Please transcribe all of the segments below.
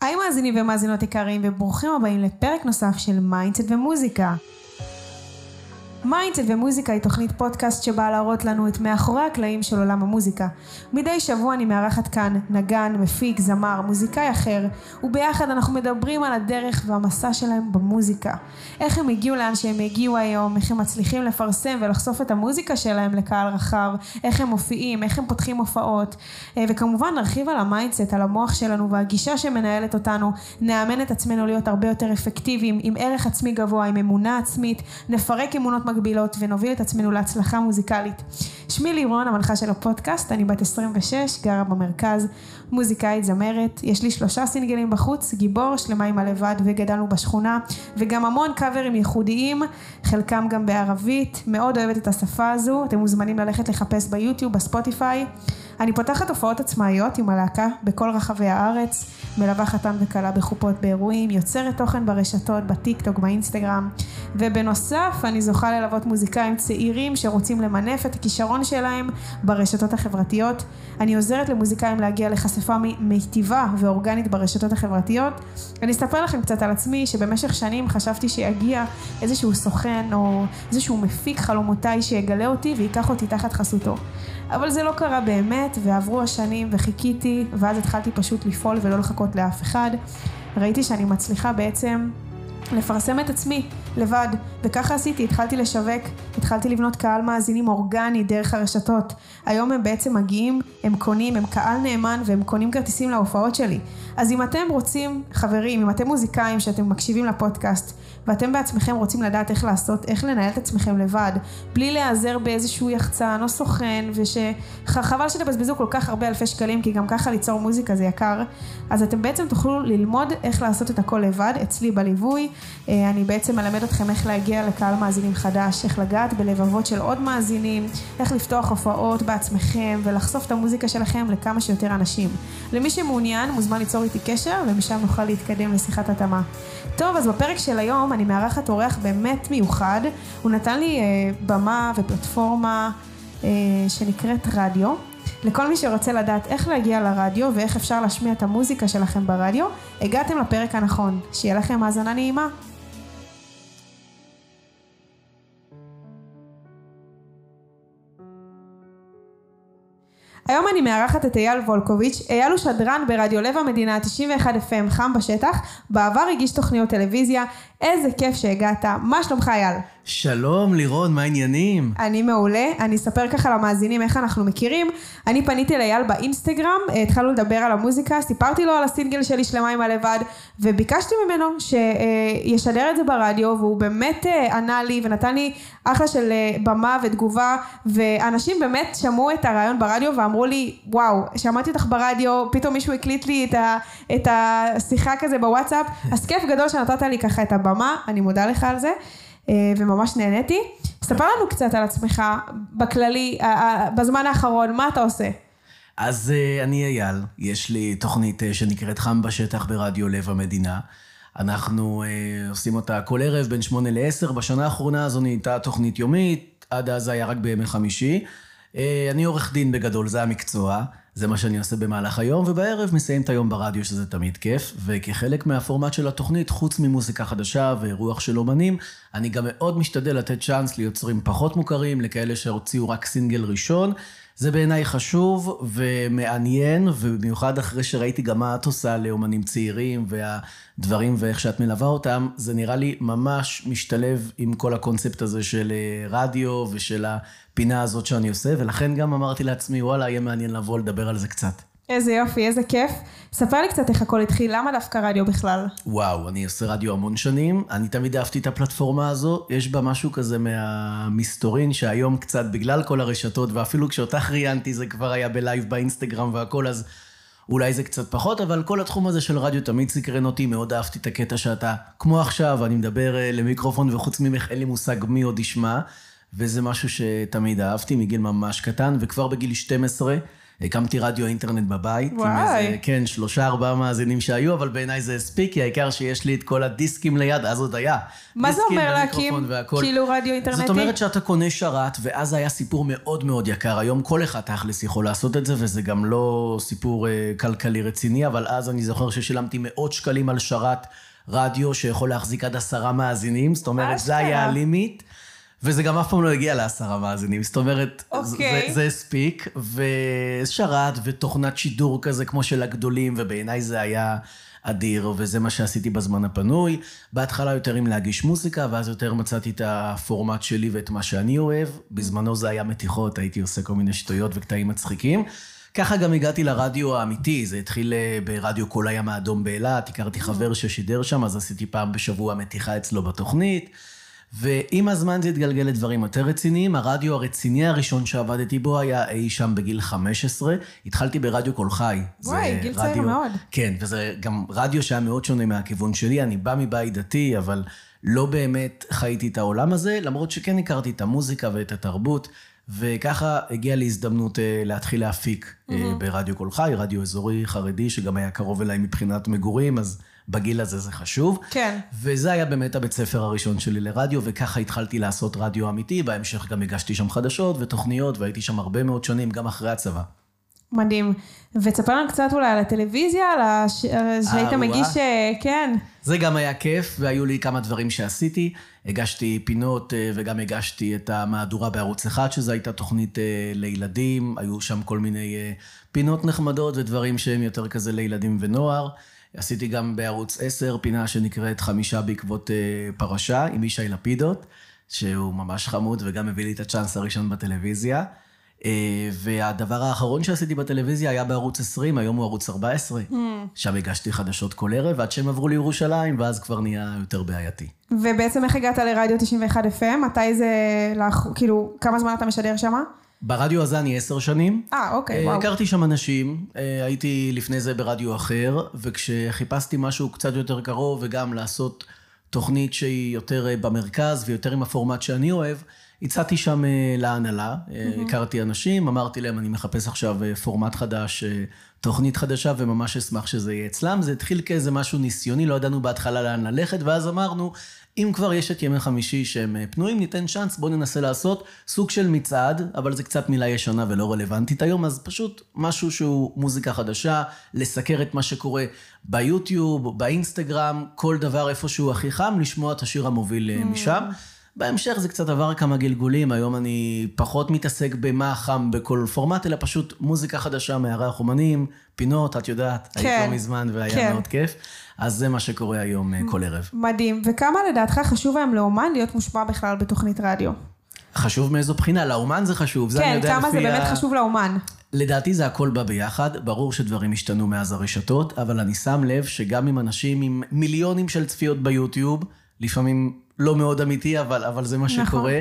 היי מאזינים ומאזינות יקרים וברוכים הבאים לפרק נוסף של mindset ומוזיקה. mindset ומוזיקה היא תוכנית פודקאסט שבאה להראות לנו את מאחורי הקלעים של עולם המוזיקה. מדי שבוע אני מארחת כאן נגן, מפיק, זמר, מוזיקאי אחר, וביחד אנחנו מדברים על הדרך והמסע שלהם במוזיקה. איך הם הגיעו לאן שהם הגיעו היום, איך הם מצליחים לפרסם ולחשוף את המוזיקה שלהם לקהל רחב, איך הם מופיעים, איך הם פותחים הופעות, אה, וכמובן נרחיב על ה mindset, על המוח שלנו והגישה שמנהלת אותנו, נאמן את עצמנו להיות הרבה יותר אפקטיביים, עם ערך עצמי גבוה, עם אמונה עצמית, נפרק אמונות מגבילות ונוביל את עצמנו להצלחה מוזיקלית. שמי לירון, המנחה של הפודקאסט, אני בת 26, גרה במרכז, מוזיקאית, זמרת, יש לי שלושה סינגלים בחוץ, גיבור, שלמה עם הלבד וגדלנו בשכונה, וגם המון קאברים ייחודיים, חלקם גם בערבית, מאוד אוהבת את השפה הזו, אתם מוזמנים ללכת לחפש ביוטיוב, בספוטיפיי. אני פותחת הופעות עצמאיות עם הלהקה בכל רחבי הארץ, מלווה חתן וכלה בחופות באירועים, יוצרת תוכן ברשתות, בטיק טוק, באינסטגרם, ובנוסף אני זוכה ללוות מוזיקאים צעירים שרוצים למנף את הכישרון שלהם ברשתות החברתיות. אני עוזרת למוזיקאים להגיע לחשיפה מיטיבה ואורגנית ברשתות החברתיות. אני אספר לכם קצת על עצמי, שבמשך שנים חשבתי שיגיע איזשהו סוכן או איזשהו מפיק חלומותיי שיגלה אותי וייקח אותי תחת חסותו. אבל זה לא קרה באמת, ועברו השנים וחיכיתי, ואז התחלתי פשוט לפעול ולא לחכות לאף אחד. ראיתי שאני מצליחה בעצם לפרסם את עצמי לבד, וככה עשיתי, התחלתי לשווק, התחלתי לבנות קהל מאזינים אורגני דרך הרשתות. היום הם בעצם מגיעים, הם קונים, הם קהל נאמן והם קונים כרטיסים להופעות שלי. אז אם אתם רוצים, חברים, אם אתם מוזיקאים שאתם מקשיבים לפודקאסט, ואתם בעצמכם רוצים לדעת איך לעשות, איך לנהל את עצמכם לבד, בלי להיעזר באיזשהו יחצן או סוכן, ושחבל שתבזבזו כל כך הרבה אלפי שקלים, כי גם ככה ליצור מוזיקה זה יקר, אז אתם בעצם תוכלו ללמוד איך לעשות את הכל לבד, אצלי בליווי. אה, אני בעצם מלמד אתכם איך להגיע לקהל מאזינים חדש, איך לגעת בלבבות של עוד מאזינים, איך לפתוח הופעות בעצמכם ולחשוף את המוזיקה שלכם לכמה שיותר אנשים. למי שמעוניין, מוזמן ליצור איתי קשר, ומשם נוכל להתקדם לשיחת התאמה. טוב, אז בפרק של היום אני מארחת אורח באמת מיוחד. הוא נתן לי אה, במה ופלטפורמה אה, שנקראת רדיו. לכל מי שרוצה לדעת איך להגיע לרדיו ואיך אפשר להשמיע את המוזיקה שלכם ברדיו, הגעתם לפרק הנכון. שיהיה לכם האזנה נעימה. היום אני מארחת את אייל וולקוביץ'. אייל הוא שדרן ברדיו לב המדינה 91 FM חם בשטח, בעבר הגיש תוכניות טלוויזיה. איזה כיף שהגעת. מה שלומך אייל? שלום לירון, מה העניינים? אני מעולה. אני אספר ככה למאזינים איך אנחנו מכירים. אני פניתי לאייל באינסטגרם, התחלנו לדבר על המוזיקה, סיפרתי לו על הסינגל שלי שלמה עם הלבד, וביקשתי ממנו שישדר את זה ברדיו, והוא באמת אה, ענה לי ונתן לי אחלה של אה, במה ותגובה, ואנשים באמת שמעו את הרעיון ברדיו ואמרו לי, וואו, שמעתי אותך ברדיו, פתאום מישהו הקליט לי את, ה, את השיחה כזה בוואטסאפ, אז כיף גדול שנתת לי ככה את הבמה, אני מודה לך על זה. אה, וממש נהניתי. ספר לנו קצת על עצמך בכללי, בזמן האחרון, מה אתה עושה? אז אה, אני אייל, יש לי תוכנית אה, שנקראת חם בשטח ברדיו לב המדינה. אנחנו עושים אותה כל ערב בין שמונה לעשר. בשנה האחרונה זו נהייתה תוכנית יומית, עד אז היה רק בימי חמישי. אני עורך דין בגדול, זה המקצוע. זה מה שאני עושה במהלך היום, ובערב מסיים את היום ברדיו, שזה תמיד כיף. וכחלק מהפורמט של התוכנית, חוץ ממוזיקה חדשה ורוח של אומנים, אני גם מאוד משתדל לתת צ'אנס ליוצרים פחות מוכרים, לכאלה שהוציאו רק סינגל ראשון. זה בעיניי חשוב ומעניין, ובמיוחד אחרי שראיתי גם מה את עושה לאומנים צעירים והדברים ואיך שאת מלווה אותם, זה נראה לי ממש משתלב עם כל הקונספט הזה של אה, רדיו ושל הפינה הזאת שאני עושה, ולכן גם אמרתי לעצמי, וואלה, יהיה מעניין לבוא לדבר על זה קצת. איזה יופי, איזה כיף. ספר לי קצת איך הכל התחיל, למה דווקא רדיו בכלל? וואו, אני עושה רדיו המון שנים, אני תמיד אהבתי את הפלטפורמה הזו, יש בה משהו כזה מהמסתורין, שהיום קצת, בגלל כל הרשתות, ואפילו כשאותך ראיינתי זה כבר היה בלייב באינסטגרם והכל, אז אולי זה קצת פחות, אבל כל התחום הזה של רדיו תמיד סקרן אותי, מאוד אהבתי את הקטע שאתה, כמו עכשיו, אני מדבר אה, למיקרופון, וחוץ ממך אין לי מושג מי עוד ישמע, וזה משהו שתמיד אהבתי מגיל ממש קטן, וכבר בגיל 12, הקמתי רדיו אינטרנט בבית. וואי. עם איזה, כן, שלושה, ארבעה מאזינים שהיו, אבל בעיניי זה הספיק, כי העיקר שיש לי את כל הדיסקים ליד, אז עוד היה. מה זה אומר להקים והכל. כאילו רדיו אינטרנטי? זאת אומרת שאתה קונה שרת, ואז היה סיפור מאוד מאוד יקר. היום כל אחד תכלס יכול לעשות את זה, וזה גם לא סיפור אה, כלכלי רציני, אבל אז אני זוכר ששילמתי מאות שקלים על שרת רדיו שיכול להחזיק עד עשרה מאזינים, זאת אומרת, זה. היה הלימיט. וזה גם אף פעם לא הגיע לעשרה מאזינים, זאת אומרת, זה- אוקיי. זה, זה הספיק, ושרת ותוכנת שידור כזה כמו של הגדולים, ובעיניי זה היה אדיר, וזה מה שעשיתי בזמן הפנוי. בהתחלה יותר עם להגיש מוזיקה, ואז יותר מצאתי את הפורמט שלי ואת מה שאני אוהב. בזמנו זה היה מתיחות, הייתי עושה כל מיני שטויות וקטעים מצחיקים. ככה גם הגעתי לרדיו האמיתי, זה התחיל אה, ברדיו כל הים האדום באילת, הכרתי חבר ששידר שם, אז עשיתי פעם בשבוע מתיחה אצלו בתוכנית. ועם הזמן זה התגלגל לדברים יותר רציניים. הרדיו הרציני הראשון שעבדתי בו היה אי שם בגיל 15. התחלתי ברדיו קול חי. וואי, גיל צעיר מאוד. כן, וזה גם רדיו שהיה מאוד שונה מהכיוון שלי. אני בא מבית דתי, אבל לא באמת חייתי את העולם הזה, למרות שכן הכרתי את המוזיקה ואת התרבות. וככה הגיעה לי הזדמנות אה, להתחיל להפיק אה, ברדיו קול חי, רדיו אזורי חרדי, שגם היה קרוב אליי מבחינת מגורים, אז בגיל הזה זה חשוב. כן. וזה היה באמת הבית ספר הראשון שלי לרדיו, וככה התחלתי לעשות רדיו אמיתי. בהמשך גם הגשתי שם חדשות ותוכניות, והייתי שם הרבה מאוד שנים, גם אחרי הצבא. מדהים. ותספר לנו קצת אולי על הטלוויזיה, על הש... שהיית אה, מגיש, וואה. אה, כן. זה גם היה כיף, והיו לי כמה דברים שעשיתי. הגשתי פינות אה, וגם הגשתי את המהדורה בערוץ אחד, שזו הייתה תוכנית לילדים. היו שם כל מיני פינות נחמדות ודברים שהם יותר כזה לילדים ונוער. עשיתי גם בערוץ 10 פינה שנקראת חמישה בעקבות אה, פרשה, עם ישי לפידות, שהוא ממש חמוד וגם הביא לי את הצ'אנס הראשון בטלוויזיה. אה, והדבר האחרון שעשיתי בטלוויזיה היה בערוץ 20, היום הוא ערוץ 14. שם הגשתי חדשות כל ערב, עד שהם עברו לירושלים, ואז כבר נהיה יותר בעייתי. ובעצם איך הגעת לרדיו 91 FM? מתי זה. כאילו, כמה זמן אתה משדר שם? ברדיו הזה אני עשר שנים. אה, אוקיי, אה, וואו. הכרתי שם אנשים, אה, הייתי לפני זה ברדיו אחר, וכשחיפשתי משהו קצת יותר קרוב, וגם לעשות תוכנית שהיא יותר אה, במרכז ויותר עם הפורמט שאני אוהב, הצעתי שם להנהלה, אה, הכרתי אנשים, אמרתי להם, אני מחפש עכשיו פורמט חדש, תוכנית חדשה, וממש אשמח שזה יהיה אצלם. זה התחיל כאיזה משהו ניסיוני, לא ידענו בהתחלה לאן ללכת, ואז אמרנו, אם כבר יש את ימי חמישי שהם אה, פנויים, ניתן צ'אנס, בואו ננסה לעשות סוג של מצעד, אבל זה קצת מילה ישנה ולא רלוונטית היום, אז פשוט משהו שהוא מוזיקה חדשה, לסקר את מה שקורה ביוטיוב, באינסטגרם, כל דבר איפשהו הכי חם, לשמוע את השיר המוביל אה, משם. בהמשך זה קצת עבר כמה גלגולים, היום אני פחות מתעסק במה חם בכל פורמט, אלא פשוט מוזיקה חדשה, מארח אומנים, פינות, את יודעת, כן, היית לא מזמן והיה כן. מאוד כיף. אז זה מה שקורה היום אה, כל ערב. מדהים. וכמה לדעתך חשוב היום לאומן להיות מושפע בכלל בתוכנית רדיו? חשוב מאיזו בחינה? לאומן זה חשוב, זה אני כן, יודע כמה זה לפי באמת ה- חשוב לאומן. לדעתי זה הכל בא ביחד, ברור שדברים השתנו מאז הרשתות, אבל אני שם לב שגם עם אנשים עם מיליונים של צפיות ביוטיוב, לפעמים לא מאוד אמיתי, אבל, אבל זה מה נכון. שקורה.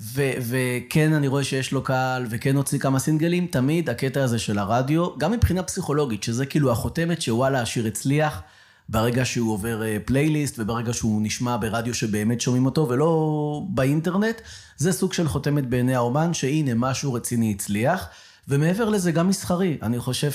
ו- וכן, אני רואה שיש לו קהל, וכן הוציא כמה סינגלים, תמיד הקטע הזה של הרדיו, גם מבחינה פסיכולוגית, שזה כאילו החותמת שוואלה, השיר הצליח, ברגע שהוא עובר אה, פלייליסט, וברגע שהוא נשמע ברדיו שבאמת שומעים אותו, ולא באינטרנט, זה סוג של חותמת בעיני האומן, שהנה, משהו רציני הצליח. ומעבר לזה, גם מסחרי. אני חושב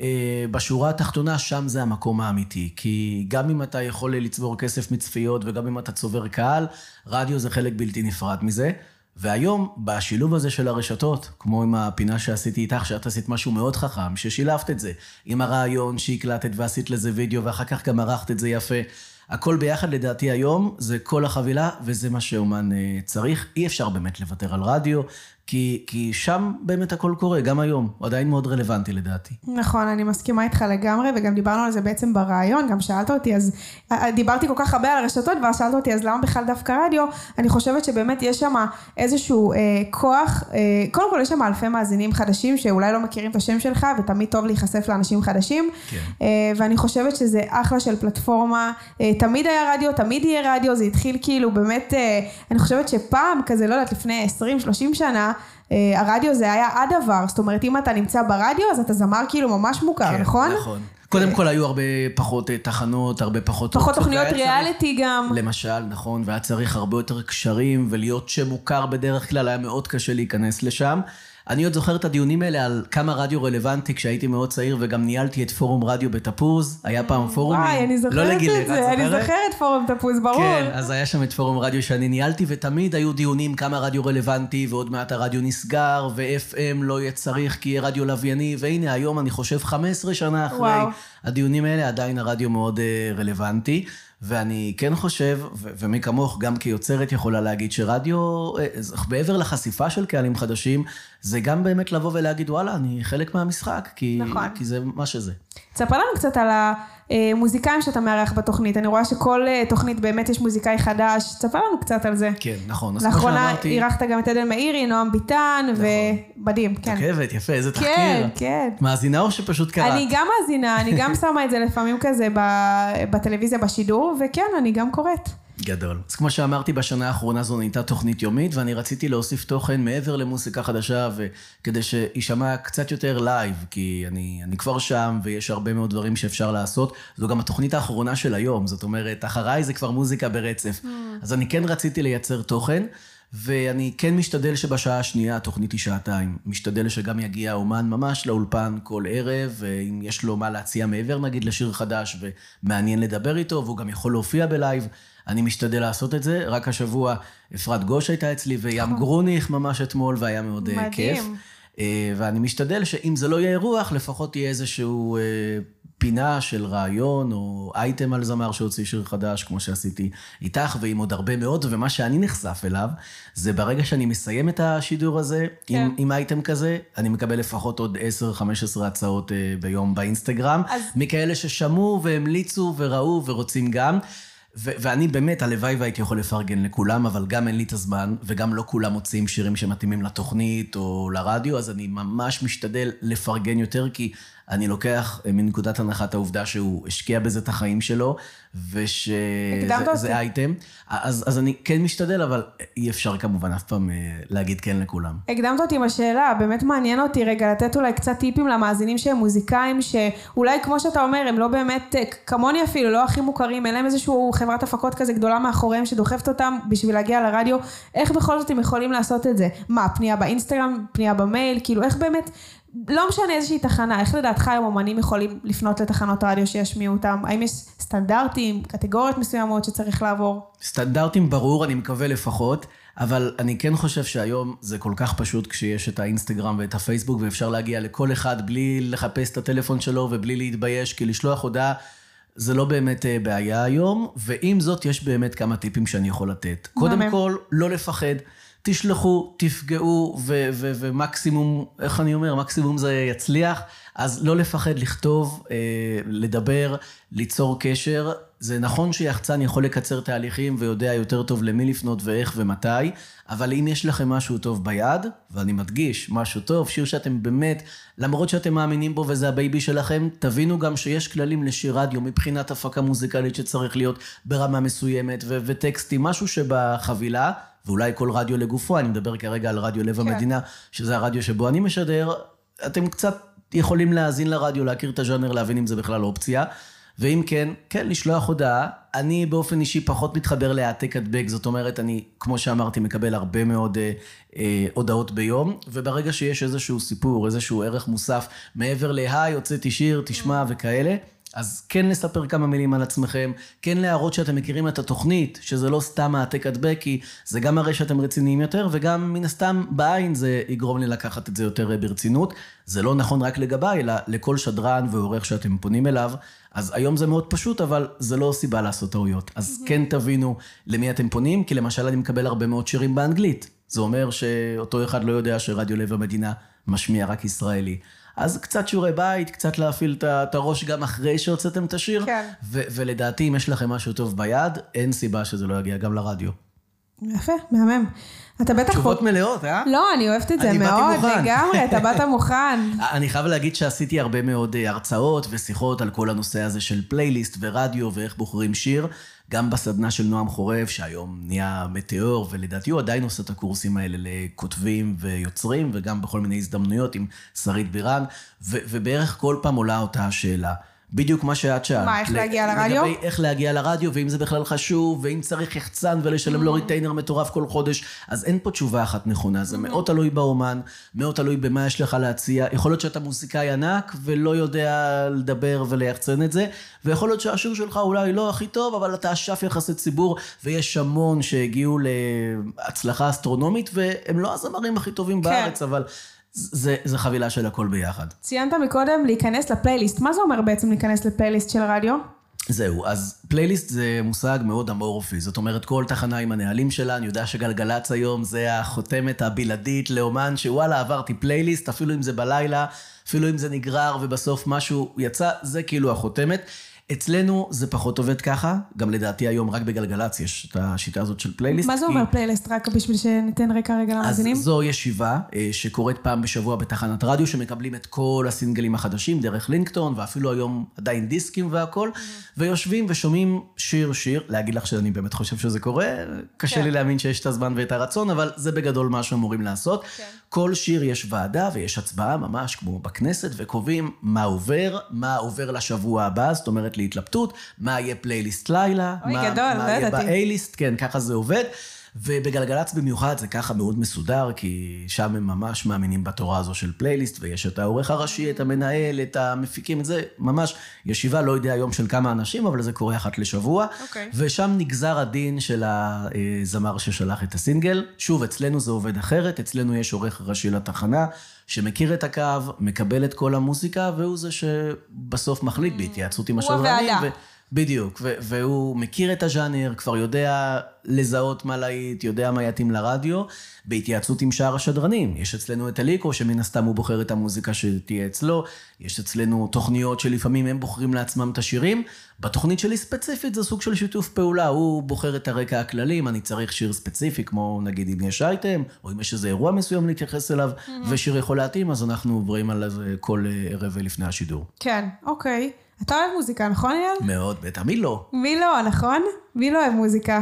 שבשורה התחתונה, שם זה המקום האמיתי. כי גם אם אתה יכול לצבור כסף מצפיות, וגם אם אתה צובר קהל, רדיו זה חלק בלתי נפרד מזה. והיום, בשילוב הזה של הרשתות, כמו עם הפינה שעשיתי איתך, שאת עשית משהו מאוד חכם, ששילבת את זה, עם הרעיון שהקלטת ועשית לזה וידאו, ואחר כך גם ערכת את זה יפה. הכל ביחד, לדעתי היום, זה כל החבילה, וזה מה שאומן אה, צריך. אי אפשר באמת לוותר על רדיו, כי, כי שם באמת הכל קורה, גם היום. הוא עדיין מאוד רלוונטי לדעתי. נכון, אני מסכימה איתך לגמרי, וגם דיברנו על זה בעצם ברעיון, גם שאלת אותי, אז אה, דיברתי כל כך הרבה על הרשתות, ואז שאלת אותי, אז למה בכלל דווקא רדיו? אני חושבת שבאמת יש שם איזשהו אה, כוח, אה, קודם כל יש שם אלפי מאזינים חדשים, שאולי לא מכירים את השם שלך, ותמיד טוב להיחשף לאנשים חדשים, כן. אה, ואני חושבת שזה אחלה של פלטפורמה, אה, תמיד היה רדיו, תמיד יהיה רדיו, זה התחיל כאילו באמת, אה, אני חושבת שפעם, כזה, לא יודעת, לפני 20-30 שנה, אה, הרדיו זה היה הדבר, זאת אומרת, אם אתה נמצא ברדיו, אז אתה זמר כאילו ממש מוכר, כן, נכון? נכון. קודם כל היו הרבה פחות אה, תחנות, הרבה פחות... פחות תוכניות ריאליטי גם. למשל, נכון, והיה צריך הרבה יותר קשרים, ולהיות שם מוכר בדרך כלל היה מאוד קשה להיכנס לשם. אני עוד זוכר את הדיונים האלה על כמה רדיו רלוונטי כשהייתי מאוד צעיר, וגם ניהלתי את פורום רדיו בתפוז. היה פעם פורומים. וואי, אני זוכרת לא את לגילך, זה, את אני זוכרת? פורום תפוז, ברור. כן, אז היה שם את פורום רדיו שאני ניהלתי, ותמיד היו דיונים כמה רדיו רלוונטי, ועוד מעט הרדיו נסגר, ו-FM לא יהיה צריך כי יהיה רדיו לווייני, והנה היום אני חושב 15 שנה אחרי וואו. הדיונים האלה, עדיין הרדיו מאוד אה, רלוונטי. ואני כן חושב, ו- ומי כמוך גם כיוצרת יכולה להגיד שרדיו, אה, מעבר לחשיפה של קהלים חדשים, זה גם באמת לבוא ולהגיד, וואלה, אני חלק מהמשחק, כי, נכון. כי זה מה שזה. תספר לנו קצת על המוזיקאים שאתה מארח בתוכנית. אני רואה שכל אה, תוכנית באמת יש מוזיקאי חדש. תספר לנו קצת על זה. כן, נכון. לאחרונה. אירחת גם את עדן מאירי, נועם ביטן, ומדהים, כן. עוקבת, יפה, איזה תחקיר. כן, כן. מאזינה או שפשוט קראת? אני גם מאזינה, אני גם שמה את זה לפעמים כזה בטלוויזיה בשידור, וכן, אני גם קוראת. גדול. אז כמו שאמרתי, בשנה האחרונה זו נהייתה תוכנית יומית, ואני רציתי להוסיף תוכן מעבר למוסיקה חדשה, וכדי שיישמע קצת יותר לייב, כי אני, אני כבר שם, ויש הרבה מאוד דברים שאפשר לעשות. זו גם התוכנית האחרונה של היום, זאת אומרת, אחריי זה כבר מוזיקה ברצף. אז אני כן רציתי לייצר תוכן. ואני כן משתדל שבשעה השנייה, התוכנית היא שעתיים, משתדל שגם יגיע האומן ממש לאולפן כל ערב, ואם יש לו מה להציע מעבר נגיד לשיר חדש ומעניין לדבר איתו, והוא גם יכול להופיע בלייב, אני משתדל לעשות את זה. רק השבוע אפרת גוש הייתה אצלי, וים גרוניך ממש אתמול, והיה מאוד אה, מדהים. כיף. אה, ואני משתדל שאם זה לא יהיה אירוח, לפחות יהיה איזשהו אה, פינה של רעיון, או אייטם על זמר שהוציא שיר חדש, כמו שעשיתי איתך, ועם עוד הרבה מאוד, ומה שאני נחשף אליו, זה ברגע שאני מסיים את השידור הזה, כן. עם, עם אייטם כזה, אני מקבל לפחות עוד 10-15 הצעות אה, ביום באינסטגרם, אז- מכאלה ששמעו והמליצו וראו ורוצים גם. ו- ואני באמת, הלוואי והייתי יכול לפרגן לכולם, אבל גם אין לי את הזמן, וגם לא כולם מוצאים שירים שמתאימים לתוכנית או לרדיו, אז אני ממש משתדל לפרגן יותר, כי אני לוקח אה, מנקודת הנחת העובדה שהוא השקיע בזה את החיים שלו. ושזה אייטם. אז, אז אני כן משתדל, אבל אי אפשר כמובן אף פעם אה, להגיד כן לכולם. הקדמת אותי עם השאלה, באמת מעניין אותי רגע לתת אולי קצת טיפים למאזינים שהם מוזיקאים, שאולי כמו שאתה אומר, הם לא באמת, אה, כמוני אפילו, לא הכי מוכרים, אין להם איזושהי חברת הפקות כזה גדולה מאחוריהם שדוחפת אותם בשביל להגיע לרדיו, איך בכל זאת הם יכולים לעשות את זה? מה, פנייה באינסטגרם, פנייה במייל, כאילו איך באמת, לא משנה איזושהי תחנה, איך לדעתך היום אומנים יכולים לפנות לתחנות רדיו שישמיעו אותם? האם יש סטנדרטים, קטגוריות מסוימות שצריך לעבור? סטנדרטים ברור, אני מקווה לפחות, אבל אני כן חושב שהיום זה כל כך פשוט כשיש את האינסטגרם ואת הפייסבוק, ואפשר להגיע לכל אחד בלי לחפש את הטלפון שלו ובלי להתבייש, כי לשלוח הודעה זה לא באמת אה, בעיה היום, ועם זאת יש באמת כמה טיפים שאני יכול לתת. קודם. כל, לא לפחד. תשלחו, תפגעו, ומקסימום, איך אני אומר, מקסימום זה יצליח. אז לא לפחד לכתוב, אה, לדבר, ליצור קשר. זה נכון שיחצן יכול לקצר תהליכים ויודע יותר טוב למי לפנות ואיך ומתי, אבל אם יש לכם משהו טוב ביד, ואני מדגיש, משהו טוב, שיר שאתם באמת, למרות שאתם מאמינים בו וזה הבייבי שלכם, תבינו גם שיש כללים לשיר רדיו מבחינת הפקה מוזיקלית שצריך להיות ברמה מסוימת, ו- וטקסטים, משהו שבחבילה, ואולי כל רדיו לגופו, אני מדבר כרגע על רדיו לב כן. המדינה, שזה הרדיו שבו אני משדר, אתם קצת יכולים להאזין לרדיו, להכיר את הז'אנר, להבין אם זה בכלל אופציה. ואם כן, כן, לשלוח הודעה. אני באופן אישי פחות מתחבר להעתק הדבק, זאת אומרת, אני, כמו שאמרתי, מקבל הרבה מאוד אה, אה, הודעות ביום, וברגע שיש איזשהו סיפור, איזשהו ערך מוסף, מעבר להיי, הוצאתי שיר, תשמע וכאלה, אז כן לספר כמה מילים על עצמכם, כן להראות שאתם מכירים את התוכנית, שזה לא סתם העתק הדבק, כי זה גם מראה שאתם רציניים יותר, וגם מן הסתם בעין זה יגרום לי לקחת את זה יותר ברצינות. זה לא נכון רק לגביי, אלא לכל שדרן ועורך שאתם פונים אליו. אז היום זה מאוד פשוט, אבל זה לא סיבה לעשות טעויות. אז כן תבינו למי אתם פונים, כי למשל אני מקבל הרבה מאוד שירים באנגלית. זה אומר שאותו אחד לא יודע שרדיו לב המדינה משמיע רק ישראלי. אז קצת שיעורי בית, קצת להפעיל את הראש גם אחרי שהוצאתם את השיר. כן. ו- ולדעתי, אם יש לכם משהו טוב ביד, אין סיבה שזה לא יגיע גם לרדיו. יפה, מהמם. אתה בטח... תשובות מלאות, אה? לא, אני אוהבת את זה מאוד. לגמרי, אתה באת מוכן. אני חייב להגיד שעשיתי הרבה מאוד אה, הרצאות ושיחות על כל הנושא הזה של פלייליסט ורדיו ואיך בוחרים שיר, גם בסדנה של נועם חורב, שהיום נהיה מטאור, ולדעתי הוא עדיין עושה את הקורסים האלה לכותבים ויוצרים, וגם בכל מיני הזדמנויות עם שרית בירן, ובערך כל פעם עולה אותה השאלה. בדיוק מה שאת שאלת. מה, איך להגיע לרדיו? לגבי איך להגיע לרדיו, ואם זה בכלל חשוב, ואם צריך יחצן ולשלם לו ריטיינר מטורף כל חודש, אז אין פה תשובה אחת נכונה. זה מאוד תלוי באומן, מאוד תלוי במה יש לך להציע. יכול להיות שאתה מוזיקאי ענק ולא יודע לדבר וליחצן את זה, ויכול להיות שהשיר שלך אולי לא הכי טוב, אבל אתה אשף יחסי ציבור, ויש המון שהגיעו להצלחה אסטרונומית, והם לא הזמרים הכי טובים כן. בארץ, אבל זה, זה חבילה של הכל ביחד. ציינת מקודם להיכנס לפלייליסט. מה זה אומר בעצם להיכנס לפלייליסט של רדיו? זהו, אז פלייליסט זה מושג מאוד אמורפי, זאת אומרת כל תחנה עם הנהלים שלה, אני יודע שגלגלצ היום זה החותמת הבלעדית לאומן שוואלה עברתי פלייליסט, אפילו אם זה בלילה, אפילו אם זה נגרר ובסוף משהו יצא, זה כאילו החותמת. אצלנו זה פחות עובד ככה, גם לדעתי היום רק בגלגלצ יש את השיטה הזאת של פלייליסט. מה זה כי- אומר פלייליסט? רק בשביל שניתן רקע רגע אז למאזינים? זו ישיבה אה, שקורית פעם בשבוע בתחנת רדיו, שמקבלים את כל הסינגלים החדשים דרך לינקטון, ואפילו היום עדיין דיסקים והכל, ויושבים ושומעים שיר-שיר. להגיד לך שאני באמת חושב שזה קורה, קשה כן. לי להאמין שיש את הזמן ואת הרצון, אבל זה בגדול מה שאמורים לעשות. כן. כל שיר יש ועדה ויש הצבעה, ממש כמו בכנסת, וקובעים מה עובר, מה עובר לשבוע הבא, זאת אומרת להתלבטות, מה יהיה פלייליסט לילה, אוי, מה, גדול, מה לא יהיה. באייליסט, כן, ככה זה עובד. ובגלגלצ במיוחד זה ככה מאוד מסודר, כי שם הם ממש מאמינים בתורה הזו של פלייליסט, ויש את העורך הראשי, את המנהל, את המפיקים, את זה ממש ישיבה, לא יודע היום של כמה אנשים, אבל זה קורה אחת לשבוע. אוקיי. ושם נגזר הדין של הזמר ששלח את הסינגל. שוב, אצלנו זה עובד אחרת, אצלנו יש עורך ראשי לתחנה, שמכיר את הקו, מקבל את כל המוזיקה, והוא זה שבסוף מחליט בהתייעצות עם הוא השדרנים. הוועדה. ו- בדיוק, ו- והוא מכיר את הז'אנר, כבר יודע לזהות מה להיט, יודע מה יתאים לרדיו, בהתייעצות עם שאר השדרנים. יש אצלנו את אליקו, שמן הסתם הוא בוחר את המוזיקה שתהיה אצלו, יש אצלנו תוכניות שלפעמים הם בוחרים לעצמם את השירים. בתוכנית שלי ספציפית זה סוג של שיתוף פעולה, הוא בוחר את הרקע הכללי, אם אני צריך שיר ספציפי, כמו נגיד אם יש אייטם, או אם יש איזה אירוע מסוים להתייחס אליו, ושיר יכול להתאים, אז אנחנו עוברים על זה כל אה, ערב לפני השידור. כן, אוקיי. אתה אוהב מוזיקה, נכון אייל? מאוד, בטח, מי לא? מי לא, נכון? מי לא אוהב מוזיקה?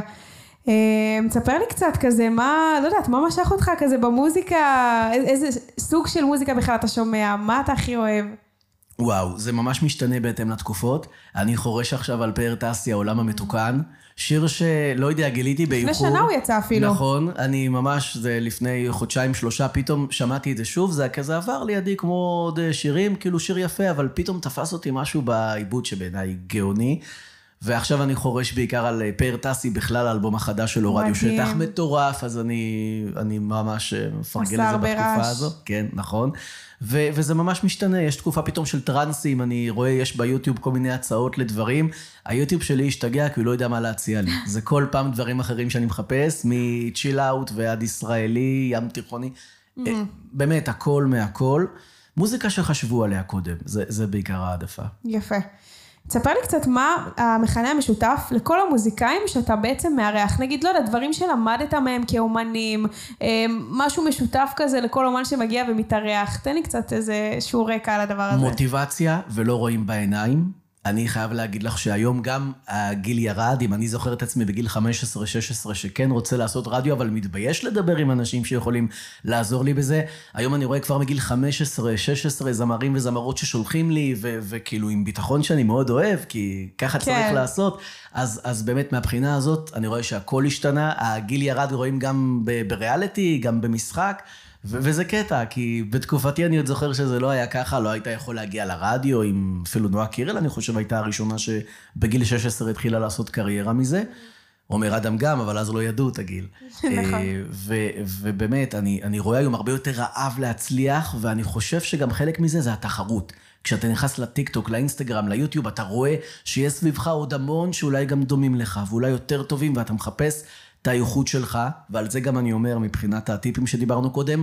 אה, תספר לי קצת כזה, מה, לא יודעת, מה משך אותך כזה במוזיקה? איזה סוג של מוזיקה בכלל אתה שומע? מה אתה הכי אוהב? וואו, זה ממש משתנה בהתאם לתקופות. אני חורש עכשיו על פאר טסי, העולם המתוקן. שיר שלא יודע, גיליתי באיחור. לפני שנה הוא יצא אפילו. נכון, אני ממש, זה לפני חודשיים, שלושה, פתאום שמעתי את זה שוב, זה כזה עבר לידי כמו עוד אה, שירים, כאילו שיר יפה, אבל פתאום תפס אותי משהו בעיבוד שבעיניי גאוני. ועכשיו אני חורש בעיקר על אה, פאר טסי בכלל, האלבום החדש שלו, רדיו. שטח מטורף, אז אני, אני ממש אה, מפרגן לזה בתקופה רעש. הזו. כן, נכון. ו- וזה ממש משתנה, יש תקופה פתאום של טרנסים, אני רואה, יש ביוטיוב כל מיני הצעות לדברים. היוטיוב שלי השתגע כי הוא לא יודע מה להציע לי. זה כל פעם דברים אחרים שאני מחפש, מצ'יל אאוט ועד ישראלי, ים תיכוני. אה, באמת, הכל מהכל. מוזיקה שחשבו עליה קודם, זה, זה בעיקר העדפה. יפה. תספר לי קצת מה המכנה המשותף לכל המוזיקאים שאתה בעצם מארח. נגיד, לא יודע, דברים שלמדת מהם כאומנים, אה, משהו משותף כזה לכל אומן שמגיע ומתארח. תן לי קצת איזה שהוא רקע על הדבר הזה. מוטיבציה ולא רואים בעיניים. אני חייב להגיד לך שהיום גם הגיל ירד, אם אני זוכר את עצמי בגיל 15-16 שכן רוצה לעשות רדיו, אבל מתבייש לדבר עם אנשים שיכולים לעזור לי בזה. היום אני רואה כבר מגיל 15-16 זמרים וזמרות ששולחים לי, ו- וכאילו עם ביטחון שאני מאוד אוהב, כי ככה צריך כן. לעשות. אז, אז באמת מהבחינה הזאת, אני רואה שהכל השתנה, הגיל ירד רואים גם ב- בריאליטי, גם במשחק. ו- וזה קטע, כי בתקופתי אני עוד זוכר שזה לא היה ככה, לא היית יכול להגיע לרדיו עם אפילו נועה קירל, אני חושב הייתה הראשונה שבגיל 16 התחילה לעשות קריירה מזה. עומר אדם גם, אבל אז לא ידעו את הגיל. נכון. אה, ו- ובאמת, אני, אני רואה היום הרבה יותר רעב להצליח, ואני חושב שגם חלק מזה זה התחרות. כשאתה נכנס לטיקטוק, לאינסטגרם, ליוטיוב, אתה רואה שיש סביבך עוד המון שאולי גם דומים לך, ואולי יותר טובים, ואתה מחפש הייחוד שלך, ועל זה גם אני אומר, מבחינת הטיפים שדיברנו קודם,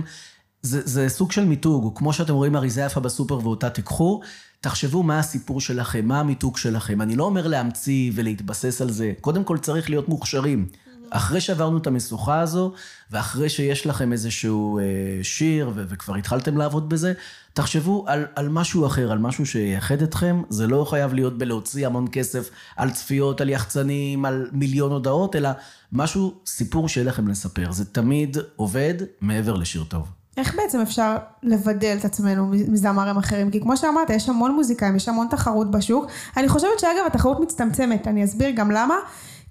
זה, זה סוג של מיתוג, כמו שאתם רואים אריזה יפה בסופר ואותה תיקחו, תחשבו מה הסיפור שלכם, מה המיתוג שלכם. אני לא אומר להמציא ולהתבסס על זה, קודם כל צריך להיות מוכשרים. אחרי שעברנו את המשוכה הזו, ואחרי שיש לכם איזשהו אה, שיר, ו- וכבר התחלתם לעבוד בזה, תחשבו על, על משהו אחר, על משהו שייחד אתכם. זה לא חייב להיות בלהוציא המון כסף על צפיות, על יחצנים, על מיליון הודעות, אלא משהו, סיפור שיהיה לכם לספר. זה תמיד עובד מעבר לשיר טוב. איך בעצם אפשר לבדל את עצמנו מזמרים אחרים? כי כמו שאמרת, יש המון מוזיקאים, יש המון תחרות בשוק. אני חושבת שאגב, התחרות מצטמצמת, אני אסביר גם למה.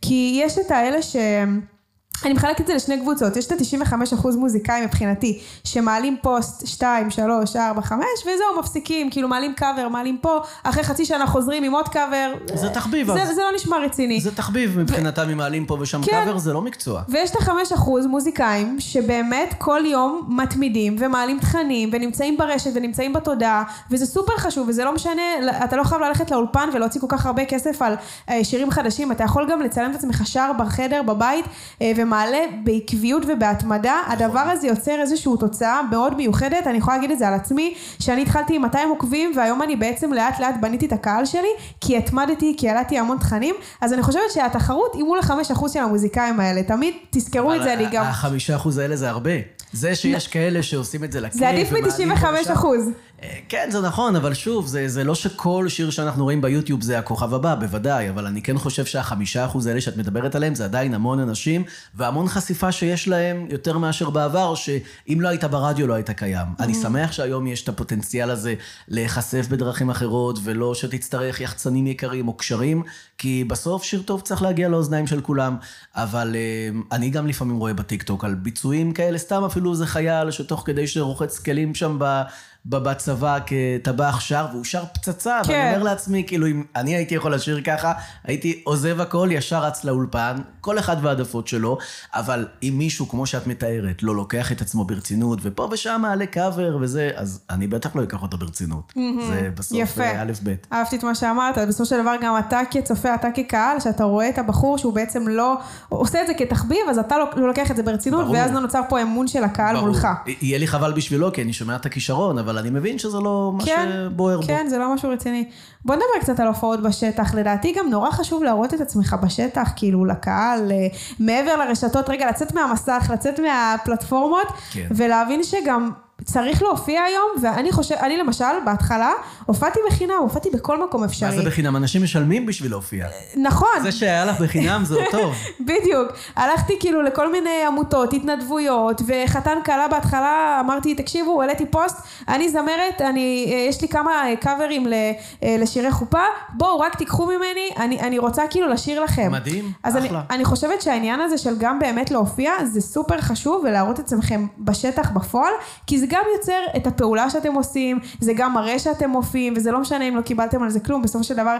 כי יש את האלה שהם... אני מחלקת את זה לשני קבוצות, יש את ה-95% מוזיקאים מבחינתי, שמעלים פוסט 2, 3, 4, 5, וזהו, מפסיקים, כאילו מעלים קאבר, מעלים פה, אחרי חצי שנה חוזרים עם עוד קאבר. זה תחביב. זה, זה לא נשמע רציני. זה תחביב, מבחינתם אם מעלים פה ושם כן. קאבר, זה לא מקצוע. ויש את ה-5% מוזיקאים, שבאמת כל יום מתמידים, ומעלים תכנים, ונמצאים ברשת, ונמצאים בתודעה, וזה סופר חשוב, וזה לא משנה, אתה לא חייב ללכת לאולפן ולהוציא כל כך הרבה כסף על אה, שירים חדשים, אתה יכול גם לצלם את עצמך שר בחדר, בבית, אה, ומעלה בעקביות ובהתמדה, הדבר הזה יוצר איזושהי תוצאה מאוד מיוחדת, אני יכולה להגיד את זה על עצמי, שאני התחלתי עם 200 עוקבים, והיום אני בעצם לאט לאט בניתי את הקהל שלי, כי התמדתי, כי העלתי המון תכנים, אז אני חושבת שהתחרות היא מול החמש אחוז של המוזיקאים האלה, תמיד תזכרו את זה, אני גם... החמישה אחוז האלה זה הרבה. זה שיש כאלה שעושים את זה לכיף. זה עדיף מ-95 אחוז. אה, כן, זה נכון, אבל שוב, זה, זה לא שכל שיר שאנחנו רואים ביוטיוב זה הכוכב הבא, בוודאי, אבל אני כן חושב שהחמישה אחוז האלה שאת מדברת עליהם, זה עדיין המון אנשים, והמון חשיפה שיש להם יותר מאשר בעבר, שאם לא היית ברדיו לא היית קיים. אני mm-hmm. שמח שהיום יש את הפוטנציאל הזה להיחשף בדרכים אחרות, ולא שתצטרך יחצנים יקרים או קשרים, כי בסוף שיר טוב צריך להגיע לאוזניים של כולם. אבל אה, אני גם לפעמים רואה בטיקטוק על ביצועים כאלה, סתם אפילו איזה חייל שתוך כדי שרוחץ כלים שם ב... בצבא כטבח שר, והוא שר פצצה, כן. ואני אומר לעצמי, כאילו, אם אני הייתי יכול לשיר ככה, הייתי עוזב הכל, ישר רץ לאולפן, כל אחד והעדפות שלו, אבל אם מישהו, כמו שאת מתארת, לא לוקח את עצמו ברצינות, ופה ושם מעלה קאבר וזה, אז אני בטח לא אקח אותו ברצינות. Mm-hmm. זה בסוף יפה. אה, א' ב'. אהבתי את מה שאמרת, בסופו של דבר גם אתה כצופה, אתה כקהל, שאתה רואה את הבחור שהוא בעצם לא, עושה את זה כתחביב, אז אתה לא, לא לוקח את זה ברצינות, ברור. ואז לא נוצר פה אמון של הקהל ברור. מולך. יהיה לי חבל בשבילו, כי אני שומע את הכישרון, אבל אני מבין שזה לא מה כן, שבוער בו. כן, זה לא משהו רציני. בוא נדבר קצת על הופעות בשטח. לדעתי גם נורא חשוב להראות את עצמך בשטח, כאילו לקהל, אה, מעבר לרשתות, רגע, לצאת מהמסך, לצאת מהפלטפורמות, כן. ולהבין שגם צריך להופיע היום, ואני חושב, אני למשל, בהתחלה, הופעתי בחינם, הופעתי בכל מקום אפשרי. מה זה בחינם? אנשים משלמים בשביל להופיע. נכון. זה שהיה לך בחינם זה טוב. בדיוק. הלכתי כאילו לכל מיני עמותות, התנדבויות, וחתן כלה בהתחלה, אמרתי, תקשיבו, העליתי פוסט, אני זמרת, אני, אה, יש לי כמה קאברים אה, לשירי חופה, בואו, רק תיקחו ממני, אני, אני רוצה כאילו לשיר לכם. מדהים, אז אחלה. אני, אני חושבת שהעניין הזה של גם באמת להופיע, זה סופר חשוב, ולהראות את עצמכם בשטח, בפועל, כי זה גם יוצר את הפעולה שאתם עושים, זה גם מראה שאתם מופיעים, וזה לא משנה אם לא קיבלתם על זה כלום, בסופו של דבר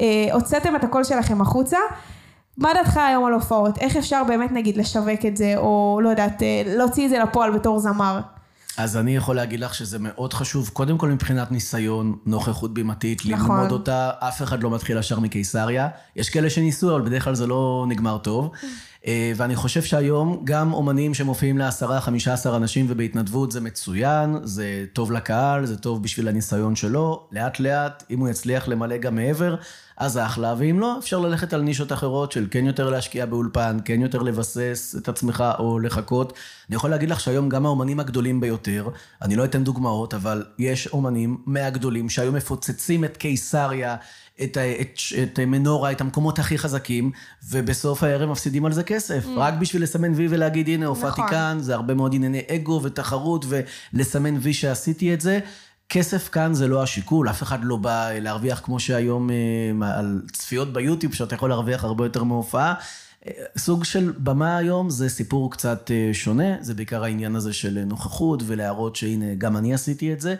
אה, הוצאתם את הקול שלכם החוצה. מה דעתך היום על הופעות? איך אפשר באמת נגיד לשווק את זה, או לא יודעת, אה, להוציא את זה לפועל בתור זמר? אז אני יכול להגיד לך שזה מאוד חשוב, קודם כל מבחינת ניסיון, נוכחות בימתית, נכון. ללמוד אותה, אף אחד לא מתחיל ישר מקיסריה. יש כאלה שניסו, אבל בדרך כלל זה לא נגמר טוב. אה, ואני חושב שהיום גם אומנים שמופיעים לעשרה, חמישה עשר אנשים ובהתנדבות זה מצוין, זה טוב לקהל, זה טוב בשביל הניסיון שלו. לאט לאט, אם הוא יצליח למלא גם מעבר, אז אחלה, ואם לא, אפשר ללכת על נישות אחרות של כן יותר להשקיע באולפן, כן יותר לבסס את עצמך או לחכות. אני יכול להגיד לך שהיום גם האומנים הגדולים ביותר, אני לא אתן דוגמאות, אבל יש אומנים מהגדולים שהיום מפוצצים את קיסריה, את, את, את מנורה, את המקומות הכי חזקים, ובסוף הערב מפסידים על זה כסף. Mm. רק בשביל לסמן וי ולהגיד, הנה, הופעתי נכון. כאן, זה הרבה מאוד ענייני אגו ותחרות, ולסמן וי שעשיתי את זה. כסף כאן זה לא השיקול, אף אחד לא בא להרוויח כמו שהיום אה, על צפיות ביוטיוב, שאתה יכול להרוויח הרבה יותר מהופעה. אה, סוג של במה היום זה סיפור קצת אה, שונה, זה בעיקר העניין הזה של נוכחות ולהראות שהנה, גם אני עשיתי את זה.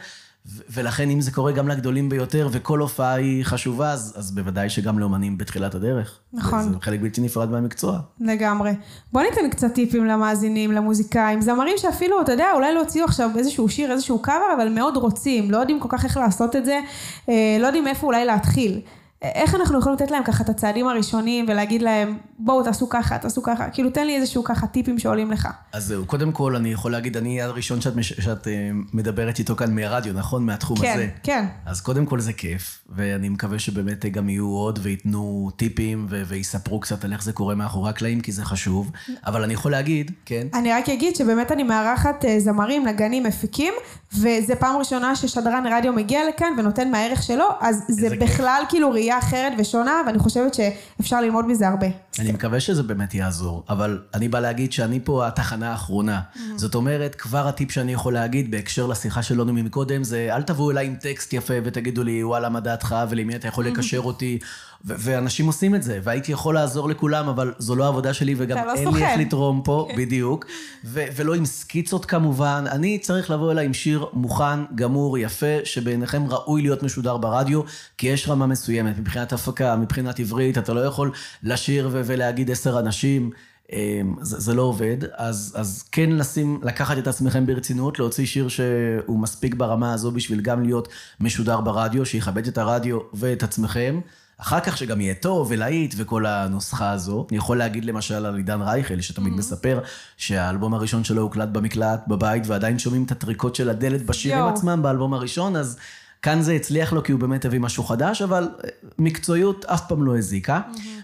ולכן אם זה קורה גם לגדולים ביותר, וכל הופעה היא חשובה, אז, אז בוודאי שגם לאומנים בתחילת הדרך. נכון. זה חלק בלתי נפרד מהמקצוע. לגמרי. בוא ניתן קצת טיפים למאזינים, למוזיקאים, זמרים שאפילו, אתה יודע, אולי לא הוציאו עכשיו איזשהו שיר, איזשהו קאבר, אבל מאוד רוצים, לא יודעים כל כך איך לעשות את זה, אה, לא יודעים איפה אולי להתחיל. איך אנחנו יכולים לתת להם ככה את הצעדים הראשונים ולהגיד להם, בואו תעשו ככה, תעשו ככה, כאילו תן לי איזשהו ככה טיפים שעולים לך. אז זהו, קודם כל אני יכול להגיד, אני הראשון שאת, שאת אה, מדברת איתו כאן מהרדיו, נכון? מהתחום כן, הזה. כן, כן. אז קודם כל זה כיף, ואני מקווה שבאמת גם יהיו עוד וייתנו טיפים ו- ויספרו קצת על איך זה קורה מאחורי הקלעים, כי זה חשוב. אבל אני יכול להגיד, כן. אני רק אגיד שבאמת אני מארחת אה, זמרים, נגנים, מפיקים, וזה פעם ראשונה ששדרן רדיו מגיע לכאן ונותן מהערך שלו, אז זה בכלל כיף. כאילו ראייה אחרת ושונה, ואני חושבת שאפשר ללמוד מזה הרבה. אני מקווה שזה באמת יעזור, אבל אני בא להגיד שאני פה התחנה האחרונה. Mm-hmm. זאת אומרת, כבר הטיפ שאני יכול להגיד בהקשר לשיחה שלנו מקודם, זה אל תבואו אליי עם טקסט יפה ותגידו לי, וואלה, מה דעתך, ולמי אתה יכול לקשר אותי, ו- ואנשים עושים את זה, והייתי יכול לעזור לכולם, אבל זו לא העבודה שלי, וגם לא אין סוכן. לי איך לתרום פה, בדיוק. ו- ולא עם סקיצות כמובן, אני צריך לבוא אליי עם שיר מוכן, גמור, יפה, שבעיניכם ראוי להיות משודר ברדיו, כי יש רמה מסוימת מבחינת הפקה, מבחינת עברית, אתה לא יכול לשיר ו- ולהגיד עשר אנשים. אמ, זה, זה לא עובד, אז, אז כן לשים, לקחת את עצמכם ברצינות, להוציא שיר שהוא מספיק ברמה הזו בשביל גם להיות משודר ברדיו, שיכבד את הרדיו ואת עצמכם. אחר כך שגם יהיה טוב ולהיט וכל הנוסחה הזו. אני יכול להגיד למשל על עידן רייכל, שתמיד מספר שהאלבום הראשון שלו הוקלט במקלט, בבית, ועדיין שומעים את הטריקות של הדלת בשירים יואו. עצמם באלבום הראשון, אז כאן זה הצליח לו כי הוא באמת הביא משהו חדש, אבל אה, מקצועיות אף פעם לא הזיקה.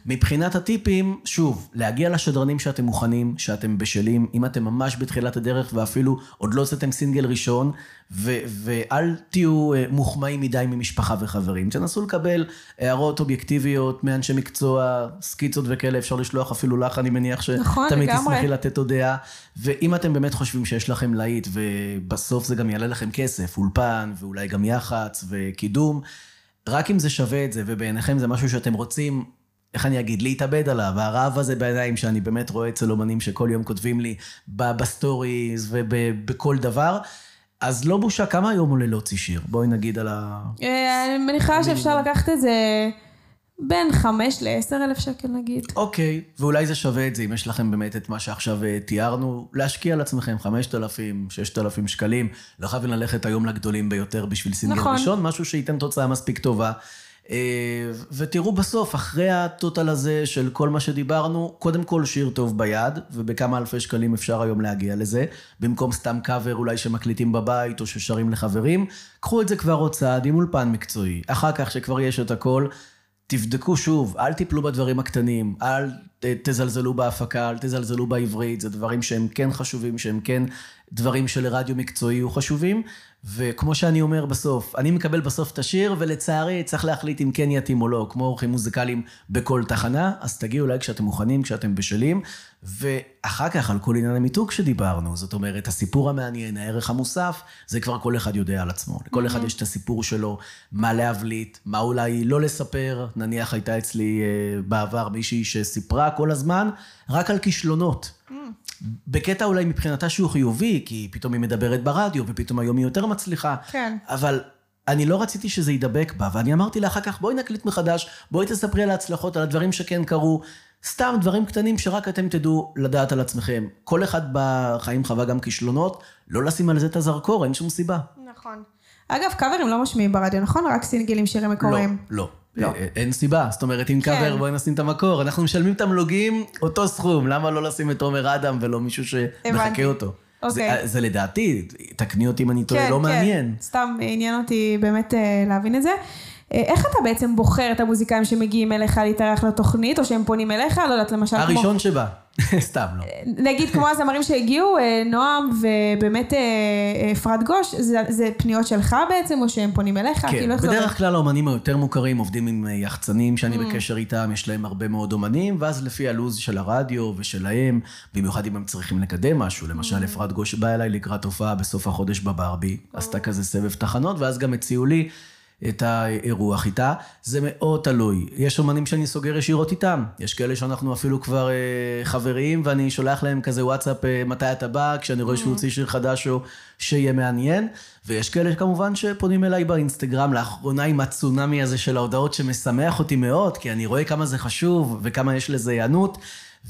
מבחינת הטיפים, שוב, להגיע לשדרנים שאתם מוכנים, שאתם בשלים, אם אתם ממש בתחילת הדרך ואפילו עוד לא הוצאתם סינגל ראשון, ו- ואל תהיו אה, מוחמאים מדי ממשפחה וחברים. תנסו לקבל הערות אובייקטיביות מאנשי מקצוע, סקיצות וכאלה, אפשר לשלוח אפילו לך, אני מניח נכון, שתמיד לגמרי. תשמחי לתת עוד דעה. ואם אתם באמת חושבים שיש לכם להיט, ובסוף זה גם יעלה לכם כסף, אולפן, ואולי גם יח"צ וקידום, רק אם זה שווה את זה, ובעיניכם זה משהו שאתם רוצים, איך אני אגיד, להתאבד עליו, הרעב הזה בעיניים שאני באמת רואה אצל אומנים שכל יום כותבים לי בסטוריז ובכל דבר, אז לא בושה, כמה היום עולה להוציא שיר? בואי נגיד על ה... אה, אני מניחה שאפשר לקחת את זה בין חמש לעשר אלף שקל נגיד. אוקיי, ואולי זה שווה את זה, אם יש לכם באמת את מה שעכשיו אה, תיארנו, להשקיע על עצמכם 5,000, 6,000 שקלים, לא חייבים ללכת היום לגדולים ביותר בשביל סינגל נכון. ראשון, משהו שייתן תוצאה מספיק טובה. אה, ותראו בסוף, אחרי הטוטל הזה של כל מה שדיברנו, קודם כל שיר טוב ביד, ובכמה אלפי שקלים אפשר היום להגיע לזה, במקום סתם קאבר אולי שמקליטים בבית או ששרים לחברים, קחו את זה כבר עוד צעד עם אולפן מקצועי. אחר כך, שכבר יש את הכל, תבדקו שוב, אל תיפלו בדברים הקטנים, אל תזלזלו בהפקה, אל תזלזלו בעברית, זה דברים שהם כן חשובים, שהם כן דברים שלרדיו מקצועי יהיו חשובים, וכמו שאני אומר בסוף, אני מקבל בסוף את השיר, ולצערי צריך להחליט אם כן יתאים או לא, כמו אורחים מוזיקליים בכל תחנה, אז תגיעו אולי כשאתם מוכנים, כשאתם בשלים, ואחר כך על כל עניין המיתוג שדיברנו, זאת אומרת, הסיפור המעניין, הערך המוסף, זה כבר כל אחד יודע על עצמו. לכל אחד יש את הסיפור שלו, מה להבליט, מה אולי לא לספר. נניח הייתה אצלי אה, בעבר מישהי שסיפרה כל הזמן רק על כישלונות. בקטע אולי מבחינתה שהוא חיובי, כי פתאום היא מדברת ברדיו, ופתאום היום היא יותר מצליחה. כן. אבל אני לא רציתי שזה יידבק בה, ואני אמרתי לה אחר כך, בואי נקליט מחדש, בואי תספרי על ההצלחות, על הדברים שכן קרו. סתם דברים קטנים שרק אתם תדעו לדעת על עצמכם. כל אחד בחיים חווה גם כישלונות, לא לשים על זה את הזרקור, אין שום סיבה. נכון. אגב, קאברים לא משמיעים ברדיו, נכון? רק סינגלים, שירים מקוריים. לא, לא. לא. אה, אין סיבה. זאת אומרת, אם כן. קאבר, בואי נשים את המקור. אנחנו משלמים תמלוגים אותו סכום, למה לא לשים את עומר אדם ולא מישהו שמחקה הבנתי. אותו? אוקיי. זה, זה לדעתי, תקני אותי אם אני טועה, כן, לא כן. מעניין. סתם עניין אותי באמת אה, להבין את זה. אה, איך אתה בעצם בוחר את המוזיקאים שמגיעים אליך להתארח לתוכנית, או שהם פונים אליך? לא יודעת, למשל כמו... הראשון שבא. סתם, לא. נגיד כמו הזמרים שהגיעו, אה, נועם ובאמת אה, אה, אפרת גוש, זה, זה פניות שלך בעצם, או שהם פונים אליך? כן, כאילו, זה? בדרך כלל האומנים היותר מוכרים עובדים עם אה, יחצנים שאני בקשר איתם, יש להם הרבה מאוד אומנים, ואז לפי הלו"ז של הרדיו ושלהם, במיוחד אם הם צריכים לקדם משהו, למשל אפרת גוש באה אליי לקראת הופעה בסוף החודש בברבי, עשתה כזה סבב תחנות, ואז גם הציעו לי את האירוח איתה. זה מאוד תלוי. יש אומנים שאני סוגר ישירות איתם, יש כאלה שאנחנו אפילו כבר אה, חברים, ואני שולח להם כזה וואטסאפ, אה, מתי אתה בא, כשאני רואה שהוא הוציא שיר חדש או שיהיה מעניין. ויש כאלה כמובן שפונים אליי באינסטגרם, לאחרונה עם הצונאמי הזה של ההודעות שמשמח אותי מאוד, כי אני רואה כמה זה חשוב וכמה יש לזה היענות.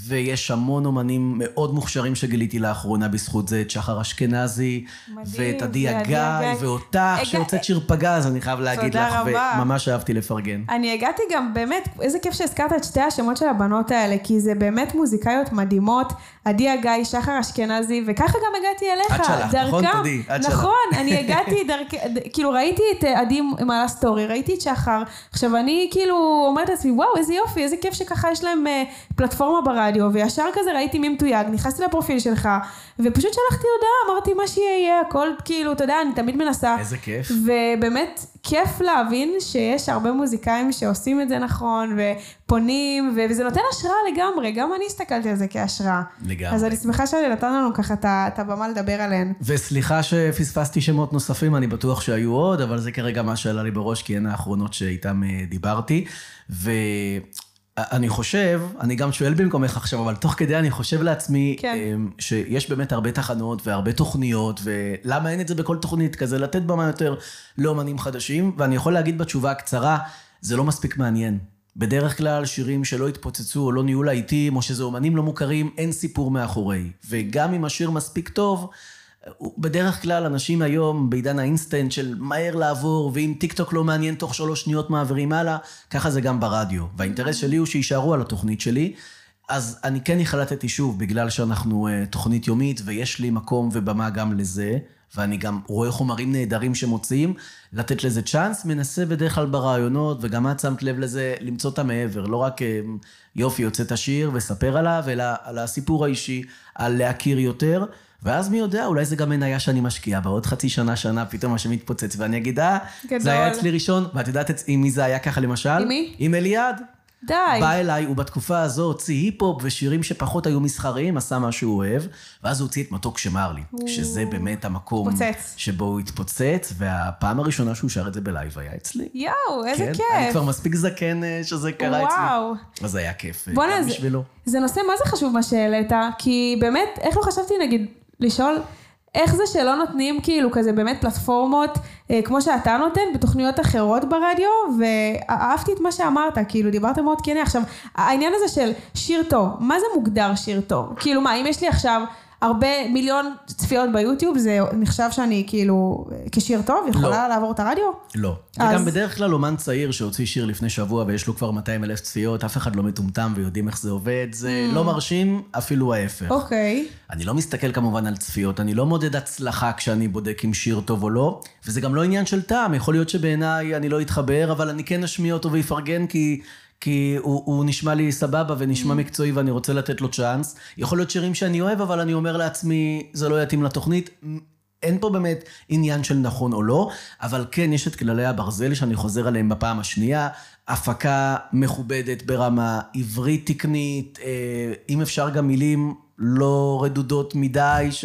ויש המון אומנים מאוד מוכשרים שגיליתי לאחרונה בזכות זה, את שחר אשכנזי, מדהים, ואת עדי הגיא. ואותך, הגע- שהוצאת שיר פגז, אני חייב להגיד לך, רבה. וממש אהבתי לפרגן. אני הגעתי גם, באמת, איזה כיף שהזכרת את שתי השמות של הבנות האלה, כי זה באמת מוזיקאיות מדהימות, עדי הגיא, שחר אשכנזי, וככה גם הגעתי אליך. את שלחת, נכון? תודי, את שלחת. נכון, אני הגעתי דרכ... כאילו ראיתי את אה, עדי מעלה סטורי, ראיתי את שחר, עכשיו אני כאילו אומרת לעצמי, וואו, איזה יופי, איזה כיף שככה יש להם אה, פלטפורמה ברדיו. ברדיו, וישר כזה ראיתי מי מתויג, נכנסתי לפרופיל שלך, ופשוט שלחתי הודעה, אמרתי מה שיהיה, הכל כאילו, אתה יודע, אני תמיד מנסה. איזה כיף. ובאמת, כיף להבין שיש הרבה מוזיקאים שעושים את זה נכון, ופונים, ו- וזה נותן השראה לגמרי, גם אני הסתכלתי על זה כהשראה. לגמרי. אז אני שמחה שנתן לנו ככה את הבמה לדבר עליהן. וסליחה שפספסתי שמות נוספים, אני בטוח שהיו עוד, אבל זה כרגע מה שעלה לי בראש, כי הן האחרונות שאיתן אה, דיברתי. ואני חושב, אני גם שואל במקומך עכשיו, אבל תוך כדי אני חושב לעצמי, כן. אה, שיש באמת הרבה תחנות והרבה תוכניות, ולמה אין את זה בכל תוכנית כזה, לתת במה יותר לאומנים חדשים, ואני יכול להגיד בתשובה הקצרה, זה לא מספיק מעניין. בדרך כלל שירים שלא התפוצצו או לא נהיו להיטים, או שזה אומנים לא מוכרים, אין סיפור מאחורי. וגם אם השיר מספיק טוב, בדרך כלל אנשים היום בעידן האינסטנט של מהר לעבור, ואם טיק טוק לא מעניין תוך שלוש שניות מעבירים הלאה, ככה זה גם ברדיו. והאינטרס שלי הוא שיישארו על התוכנית שלי. אז אני כן החלטתי שוב, בגלל שאנחנו uh, תוכנית יומית ויש לי מקום ובמה גם לזה, ואני גם רואה חומרים נהדרים שמוציאים, לתת לזה צ'אנס, מנסה בדרך כלל ברעיונות, וגם את שמת לב לזה, למצוא את המעבר, לא רק אה, יופי, יוצא את השיר וספר עליו, אלא על הסיפור האישי, על להכיר יותר. ואז מי יודע, אולי זה גם מניה שאני משקיע בה, עוד חצי שנה, שנה, פתאום השם מתפוצץ, ואני אגיד, אה. זה היה אצלי ראשון, ואת יודעת עם מי זה היה ככה למשל? עם מי? עם אליעד. די. בא אליי, הוא בתקופה הזו הוציא היפ-הופ ושירים שפחות היו מסחריים, עשה מה שהוא אוהב, ואז הוא הוציא את מתוק שמר לי, שזה באמת המקום התפוצץ. שבו הוא התפוצץ, והפעם הראשונה שהוא שר את זה בלייב היה אצלי. יואו, איזה כן, כיף. אני כבר מספיק זקן אה, שזה קרה אצלי. וואו. אז היה כיף, אה, גם זה- בשבילו. זה נושא מה זה חשוב מה שהעלית, כי באמת, איך לא חשבתי נגיד לשאול, איך זה שלא נותנים כאילו כזה באמת פלטפורמות אה, כמו שאתה נותן בתוכניות אחרות ברדיו, ואהבתי את מה שאמרת, כאילו דיברת מאוד כן. עכשיו, העניין הזה של שיר טוב, מה זה מוגדר שיר טוב? כאילו מה, אם יש לי עכשיו הרבה מיליון צפיות ביוטיוב, זה נחשב שאני כאילו כשיר טוב, יכולה לעבור את הרדיו? לא. אז- וגם בדרך כלל אומן צעיר שהוציא שיר לפני שבוע ויש לו כבר 200 אלף צפיות, אף אחד לא מטומטם ויודעים איך זה עובד, זה לא מרשים, אפילו ההפך. אוקיי. אני לא מסתכל כמובן על צפיות, אני לא מודד הצלחה כשאני בודק אם שיר טוב או לא, וזה גם לא עניין של טעם, יכול להיות שבעיניי אני לא אתחבר, אבל אני כן אשמיע אותו ויפרגן כי... כי הוא, הוא נשמע לי סבבה ונשמע מקצועי ואני רוצה לתת לו צ'אנס. יכול להיות שירים שאני אוהב, אבל אני אומר לעצמי, זה לא יתאים לתוכנית. אין פה באמת עניין של נכון או לא, אבל כן, יש את כללי הברזל שאני חוזר עליהם בפעם השנייה. הפקה מכובדת ברמה, עברית תקנית, אה, אם אפשר גם מילים לא רדודות מדי, ש...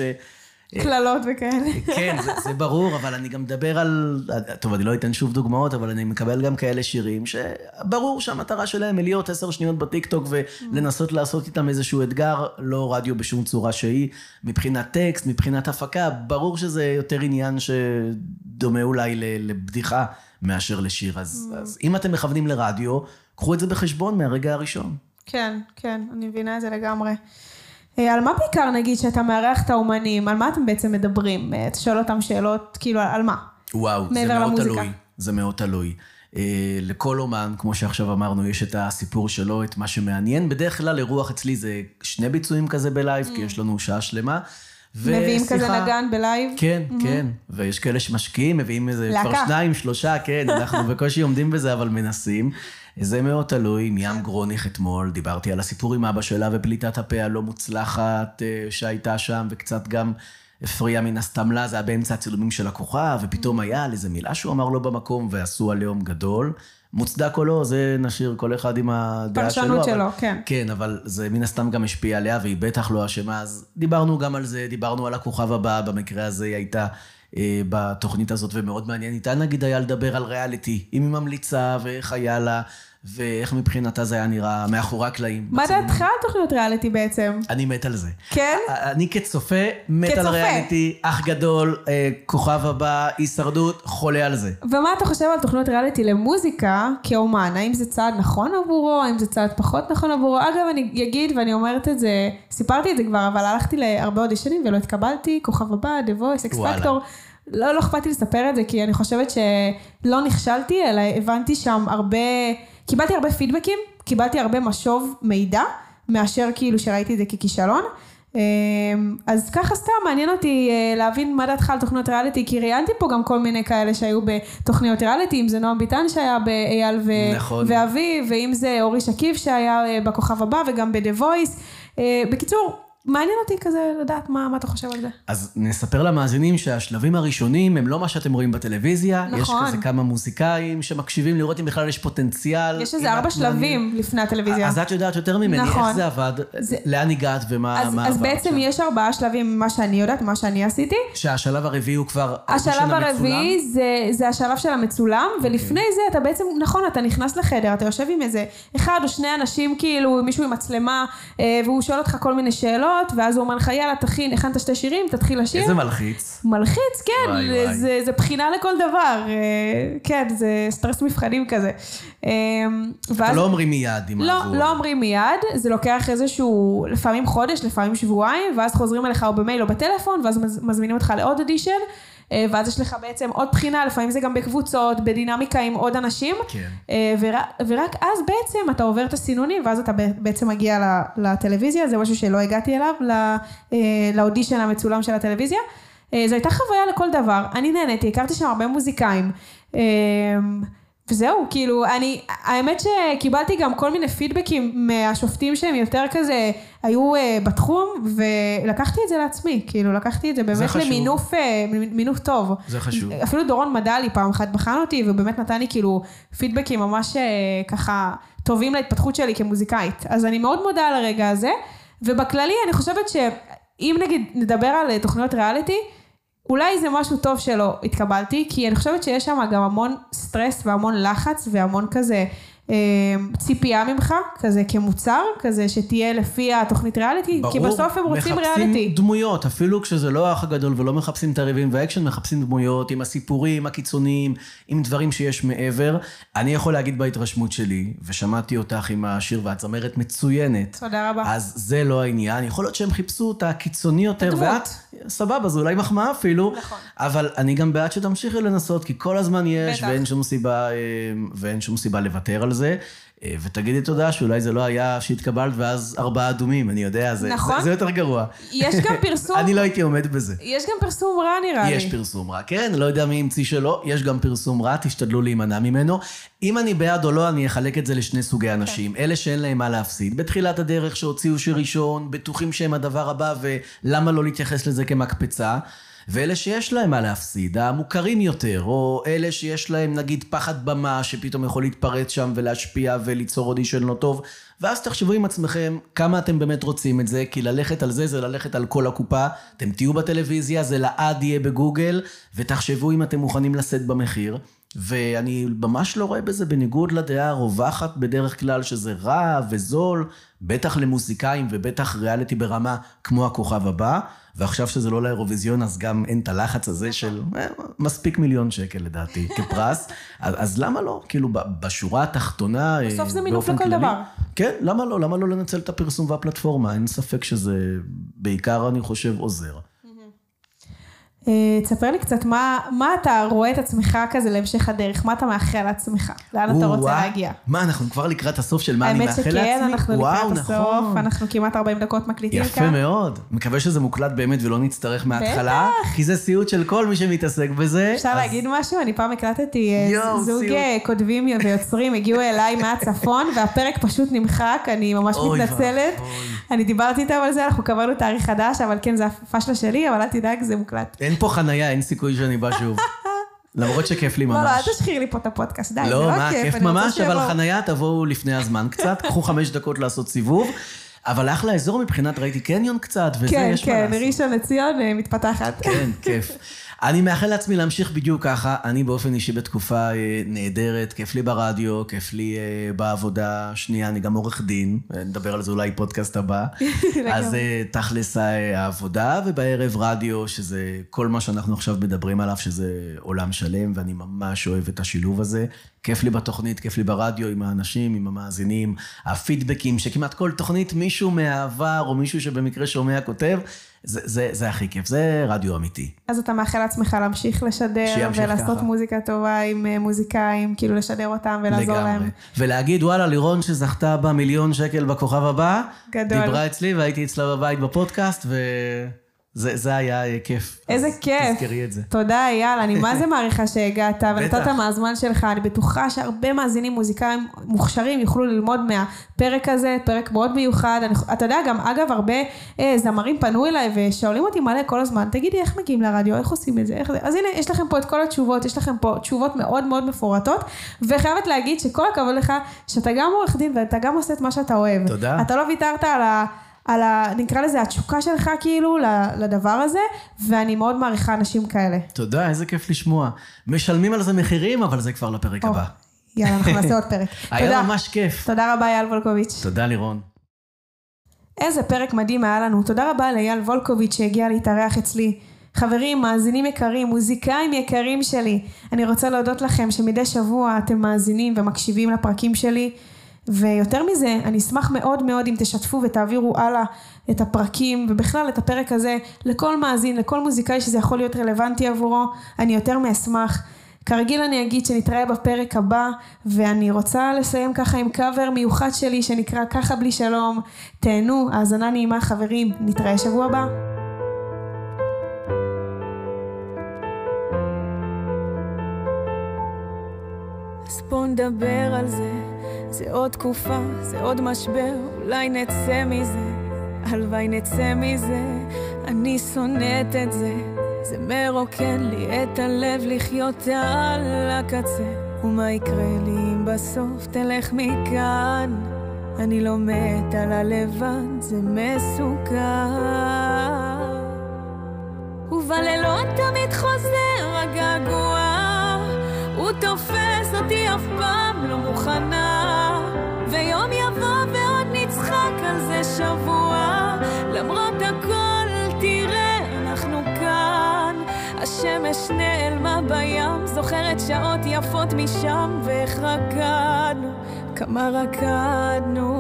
קללות וכאלה. כן, זה, זה ברור, אבל אני גם מדבר על... טוב, אני לא אתן שוב דוגמאות, אבל אני מקבל גם כאלה שירים שברור שהמטרה שלהם היא להיות עשר שניות בטיקטוק ולנסות לעשות איתם איזשהו אתגר, לא רדיו בשום צורה שהיא. מבחינת טקסט, מבחינת הפקה, ברור שזה יותר עניין שדומה אולי לבדיחה מאשר לשיר. אז, אז אם אתם מכוונים לרדיו, קחו את זה בחשבון מהרגע הראשון. כן, כן, אני מבינה את זה לגמרי. אה, על מה בעיקר נגיד שאתה מארח את האומנים, על מה אתם בעצם מדברים? אה, אתה שואל אותם שאלות, כאילו, על מה? וואו, זה מאוד למוזיקה. תלוי. זה מאוד תלוי. אה, לכל אומן, כמו שעכשיו אמרנו, יש את הסיפור שלו, את מה שמעניין. בדרך כלל אירוח אצלי זה שני ביצועים כזה בלייב, כי יש לנו שעה שלמה. מביאים כזה ושיחה- נגן בלייב? כן, כן. ויש כאלה שמשקיעים, מביאים איזה כבר להקה. שניים, שלושה, כן, אנחנו בקושי עומדים בזה, אבל מנסים. זה מאוד תלוי. מים גרוניך אתמול, דיברתי על הסיפור עם אבא שלה ופליטת הפה הלא מוצלחת אה, שהייתה שם, וקצת גם הפריע מן הסתם לה, זה היה באמצע הצילומים של הכוכב, ופתאום היה על איזה מילה שהוא אמר לא במקום, ועשו עליהום גדול. מוצדק או לא, זה נשאיר כל אחד עם הדעה שלו. פרשנות שלו, כן. כן, אבל זה מן הסתם גם השפיע עליה, והיא בטח לא אשמה, אז דיברנו גם על זה, דיברנו על הכוכב הבא, במקרה הזה היא הייתה אה, בתוכנית הזאת, ומאוד מעניין איתה, נגיד היה לדבר על ריאליטי, אם היא ממליצה, ואיך היה לה, ואיך מבחינתה זה היה נראה מאחורי הקלעים. מה. דעתך על תוכניות ריאליטי בעצם? אני מת על זה. כן? אני כצופה, מת כצופה. על ריאליטי, אח גדול, אה, כוכב הבא, הישרדות, חולה על זה. ומה אתה חושב על תוכניות ריאליטי למוזיקה כאומן? האם זה צעד נכון עבורו? האם זה צעד פחות נכון עבורו? אגב, אני אגיד, ואני אומרת את זה, סיפרתי את זה כבר, אבל הלכתי להרבה אודישנים ולא התקבלתי, כוכב הבא, The Voice, אקס. פקטור. לא, לא אכפת לי לספר את זה, כי אני חושבת שלא נכשלתי, אלא הבנתי שם הרבה, קיבלתי הרבה פידבקים, קיבלתי הרבה משוב מידע, מאשר כאילו שראיתי את זה ככישלון. אז ככה סתם מעניין אותי אה, להבין מה דעתך על תוכניות ריאליטי, כי ראיינתי פה גם כל מיני כאלה שהיו בתוכניות ריאליטי, אם זה נועם ביטן שהיה באייל ו... נכון. ואבי, ואם זה אורי שקיף שהיה אה, בכוכב הבא וגם ב-The Voice. בקיצור, מעניין אותי כזה לדעת מה, מה אתה חושב על זה. אז נספר למאזינים שהשלבים הראשונים הם לא מה שאתם רואים בטלוויזיה. נכון. יש כזה כמה מוזיקאים שמקשיבים לראות אם בכלל יש פוטנציאל. יש איזה ארבע שלבים לפני הטלוויזיה. אז את יודעת יותר ממני, נכון. איך זה עבד, זה... לאן הגעת ומה אז, מה אז בעצם עכשיו. יש ארבעה שלבים ממה שאני יודעת, מה שאני עשיתי. שהשלב הרביעי הוא כבר השלב הרביעי זה, זה השלב של המצולם, okay. אוקיי. ולפני זה אתה בעצם, נכון, אתה נכנס לחדר, אתה יושב עם איזה אחד או שני אנשים, כאילו מישהו עם מצלמה, אה, והוא שואל אותך כל מיני שאלות. שאלות, ואז הוא אומר לך, יאללה, תכין, הכנת שתי שירים, תתחיל לשיר. איזה מלחיץ. מלחיץ, כן, וואי, וואי. זה, זה בחינה לכל דבר. אה, כן, זה סטרס מבחנים כזה. אה, ואז... לא אומרים מיד אם לא, עברו. לא אומרים מיד, זה לוקח איזשהו, לפעמים חודש, לפעמים שבועיים, ואז חוזרים אליך או במייל או בטלפון, ואז מזמינים אותך לעוד אודישן. אה, ואז יש לך בעצם עוד בחינה, לפעמים זה גם בקבוצות, בדינמיקה עם עוד אנשים. כן. אה, ורק, ורק אז בעצם אתה עובר את הסינונים, ואז אתה בעצם מגיע לטלוויזיה, זה משהו שלא הגעתי אליו, אה, לאודישן המצולם של הטלוויזיה. זו הייתה חוויה לכל דבר, אני נהניתי, הכרתי שם הרבה מוזיקאים. וזהו, כאילו, אני, האמת שקיבלתי גם כל מיני פידבקים מהשופטים שהם יותר כזה, היו uh, בתחום, ולקחתי את זה לעצמי, כאילו, לקחתי את זה באמת זה למינוף uh, מינוף טוב. זה חשוב. אפילו דורון מדלי פעם אחת בחן אותי, ובאמת נתן לי כאילו פידבקים ממש uh, ככה טובים להתפתחות שלי כמוזיקאית. אז אני מאוד מודה על הרגע הזה, ובכללי אני חושבת שאם נגיד נדבר על תוכניות ריאליטי, אולי זה משהו טוב שלא התקבלתי, כי אני חושבת שיש שם גם המון סטרס והמון לחץ והמון כזה אמ, ציפייה ממך, כזה כמוצר, כזה שתהיה לפי התוכנית ריאליטי, ברור, כי בסוף הם רוצים ריאליטי. ברור, מחפשים דמויות, אפילו כשזה לא האח הגדול ולא מחפשים את הריבים והאקשן, מחפשים דמויות עם הסיפורים הקיצוניים, עם דברים שיש מעבר. אני יכול להגיד בהתרשמות שלי, ושמעתי אותך עם השיר ואת זמרת מצוינת. תודה רבה. אז זה לא העניין, יכול להיות שהם חיפשו את הקיצוני יותר, ואת, סבבה, זה אולי מחמאה אפילו, נכון. אבל אני גם בעד שתמשיכי לנסות, כי כל הזמן יש, ואין שום סיבה, אה, ואין שום סיבה לוותר על זה. אה, ותגידי תודה שאולי זה לא היה שהתקבלת ואז ארבעה אדומים, אני יודע, זה, נכון. זה, זה יותר גרוע. יש גם פרסום... אני לא הייתי עומד בזה. יש גם פרסום רע נראה יש לי. יש פרסום רע, כן, לא יודע מי המציא שלא, יש גם פרסום רע, תשתדלו להימנע ממנו. אם אני בעד או לא, אני אחלק את זה לשני סוגי אנשים. כן. אלה שאין להם מה להפסיד. בתחילת הדרך שהוציאו שיר ראשון, בטוחים שהם הדבר הבא, ולמה לא להתייחס לזה כמקפצה. ואלה שיש להם מה להפסיד, המוכרים יותר, או אלה שיש להם נגיד פחד במה שפתאום יכול להתפרץ שם ולהשפיע וליצור אודישן לא טוב, ואז תחשבו עם עצמכם כמה אתם באמת רוצים את זה, כי ללכת על זה זה ללכת על כל הקופה, אתם תהיו בטלוויזיה, זה לעד יהיה בגוגל, ותחשבו אם אתם מוכנים לשאת במחיר. ואני ממש לא רואה בזה בניגוד לדעה הרווחת בדרך כלל שזה רע וזול, בטח למוזיקאים ובטח ריאליטי ברמה כמו הכוכב הבא. ועכשיו שזה לא לאירוויזיון, אז גם אין את הלחץ הזה של אה, מספיק מיליון שקל לדעתי כפרס. אז, אז למה לא? כאילו, בשורה התחתונה, בסוף זה מינוף לכל כללי, דבר. כן, למה לא? למה לא לנצל את הפרסום והפלטפורמה? אין ספק שזה בעיקר, אני חושב, עוזר. אה, תספר לי קצת, מה, מה אתה רואה את עצמך כזה להמשך הדרך? מה אתה מאחל לעצמך? לאן אתה רוצה להגיע? מה, אנחנו כבר לקראת הסוף של מה אני מאחל לעצמי? האמת שכן, אנחנו לקראת נכון. הסוף, אנחנו כמעט 40 דקות מקליטים כאן. יפה מאוד. מקווה שזה מוקלט באמת ולא נצטרך מההתחלה. כי זה סיוט של כל מי שמתעסק בזה. אפשר. להגיד משהו? אני פעם הקלטתי אה, זוג סיוט. אה, כותבים ויוצרים, הגיעו אליי מהצפון, והפרק פשוט נמחק, אני ממש מתנצלת. אני דיברתי איתם על זה, אנחנו קבענו תאריך חדש, אבל כן, זה הפשלה שלי, אבל אל תדאג, זה מוקלט. אין פה חנייה, אין סיכוי שאני בא שוב. למרות שכיף לי ממש. לא, לא, אל תשחיר לי פה את הפודקאסט, די, לא, זה לא מה, כיף. כיף ממש, אבל חנייה תבואו לפני הזמן קצת, קחו חמש דקות לעשות סיבוב. אבל אחלה אזור מבחינת, ראיתי קניון קצת, וזה כן, יש כן, מה לעשות. כן, כן, ראשון לציון אה, מתפתחת. כן, כיף. אני מאחל לעצמי להמשיך בדיוק ככה. אני באופן אישי בתקופה אה, נהדרת, כיף לי ברדיו, כיף לי אה, בעבודה. שנייה, אני גם עורך דין, נדבר על זה אולי פודקאסט הבא. אז אה, תכלס העבודה, ובערב רדיו, שזה כל מה שאנחנו עכשיו מדברים עליו, שזה עולם שלם, ואני ממש אוהב את השילוב הזה. כיף לי בתוכנית, כיף לי ברדיו, עם האנשים, עם המאזינים, הפידבקים, שכמעט כל תוכנית מישהו מהעבר, או מישהו שבמקרה שומע כותב. זה, זה, זה הכי כיף, זה רדיו אמיתי. אז אתה מאחל לעצמך להמשיך לשדר, ולעשות ככה. מוזיקה טובה עם אה, מוזיקאים, כאילו לשדר אותם ולעזור לגמרי. להם. ולהגיד, וואלה, לירון שזכתה במיליון שקל בכוכב הבא, גדול. דיברה אצלי והייתי אצלה בבית בפודקאסט, וזה זה היה אה, כיף. איזה אז כיף. תזכרי את זה. תודה אייל, אני מה זה מעריכה שהגעת ונתת. מהזמן שלך, אני בטוחה שהרבה מאזינים מוזיקאים מוכשרים יוכלו ללמוד מהפרק הזה, פרק מאוד מיוחד. אני, אתה יודע, גם אגב, הרבה אה, זמרים פנו אליי ושואלים אותי מלא כל הזמן, תגידי איך מגיעים לרדיו, איך עושים את זה, איך זה, אז הנה, יש לכם פה את כל התשובות, יש לכם פה תשובות מאוד מאוד מפורטות, וחייבת להגיד שכל הכבוד לך, שאתה גם עורך דין ואתה גם עושה את מה שאתה אוהב. תודה. אתה לא ויתרת על ה... על ה... נקרא לזה התשוקה שלך כאילו לדבר הזה, ואני מאוד מעריכה אנשים כאלה. תודה, איזה כיף לשמוע. משלמים על זה מחירים, אבל זה כבר לפרק הבא. יאללה, אנחנו נעשה עוד פרק. היה. ממש כיף. תודה רבה, אייל וולקוביץ'. תודה, לירון. איזה פרק מדהים היה לנו. תודה רבה לאייל וולקוביץ' שהגיע להתארח אצלי. חברים, מאזינים יקרים, מוזיקאים יקרים שלי, אני רוצה להודות לכם שמדי שבוע אתם מאזינים ומקשיבים לפרקים שלי, ויותר מזה, אני אשמח מאוד מאוד אם תשתפו ותעבירו הלאה את הפרקים, ובכלל את הפרק הזה, לכל מאזין, לכל מוזיקאי שזה יכול להיות רלוונטי עבורו, אני יותר מאשמח. כרגיל אני אגיד שנתראה בפרק הבא, ואני רוצה לסיים ככה עם קאבר מיוחד שלי שנקרא ככה בלי שלום. תהנו, האזנה נעימה חברים, נתראה שבוע הבא. אז בוא נדבר על זה, זה עוד תקופה, זה עוד משבר, אולי נצא מזה, הלוואי נצא מזה, אני שונאת את זה, זה מרוקן לי את הלב לחיות על הקצה, ומה יקרה לי אם בסוף תלך מכאן? אני לא מת על הלבד, זה מסוכן. ובלילות תמיד חוזר הגעגוע, הוא תופס אותי אף פעם לא מוכנה, ויום יבוא ועוד נצחק על זה שבוע, למרות הכל תראה אנחנו כאן, השמש נעלמה בים, זוכרת שעות יפות משם, ואיך רקדנו, כמה רקדנו.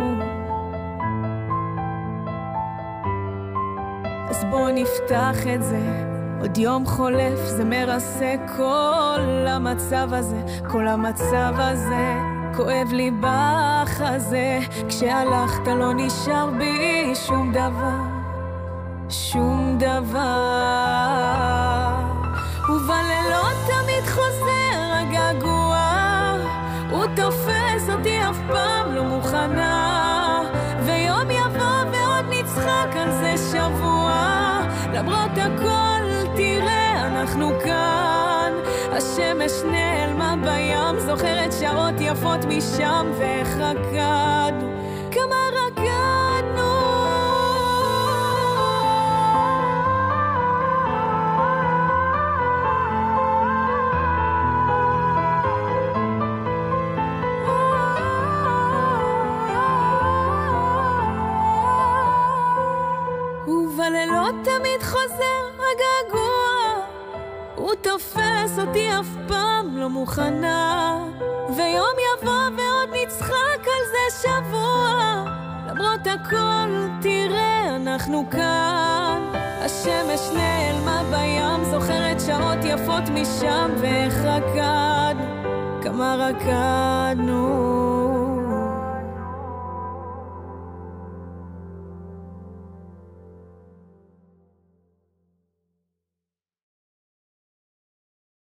אז בואו נפתח את זה. עוד יום חולף, זה מרסק כל המצב הזה, כל המצב הזה. כואב לי בחזה, כשהלכת לא נשאר בי שום דבר, שום דבר. ובלילות תמיד חוזר הגעגוע, הוא תופס אותי אף פעם לא מוכנה, ויום יבוא ועוד נצחק על זה שבוע, למרות הכל תראה אנחנו כאן, השמש זוכרת שעות יפות משם, ואיך רקדנו, כמה רקדנו. ובלילות תמיד חוזר הגעגוע, הוא תופס אותי אף פעם לא מוכנה, ויום יבוא ועוד נצחק על זה שבוע, למרות הכל תראה אנחנו כאן, השמש נעלמה בים, זוכרת שעות יפות משם, ואיך רקדנו, כמה רקדנו.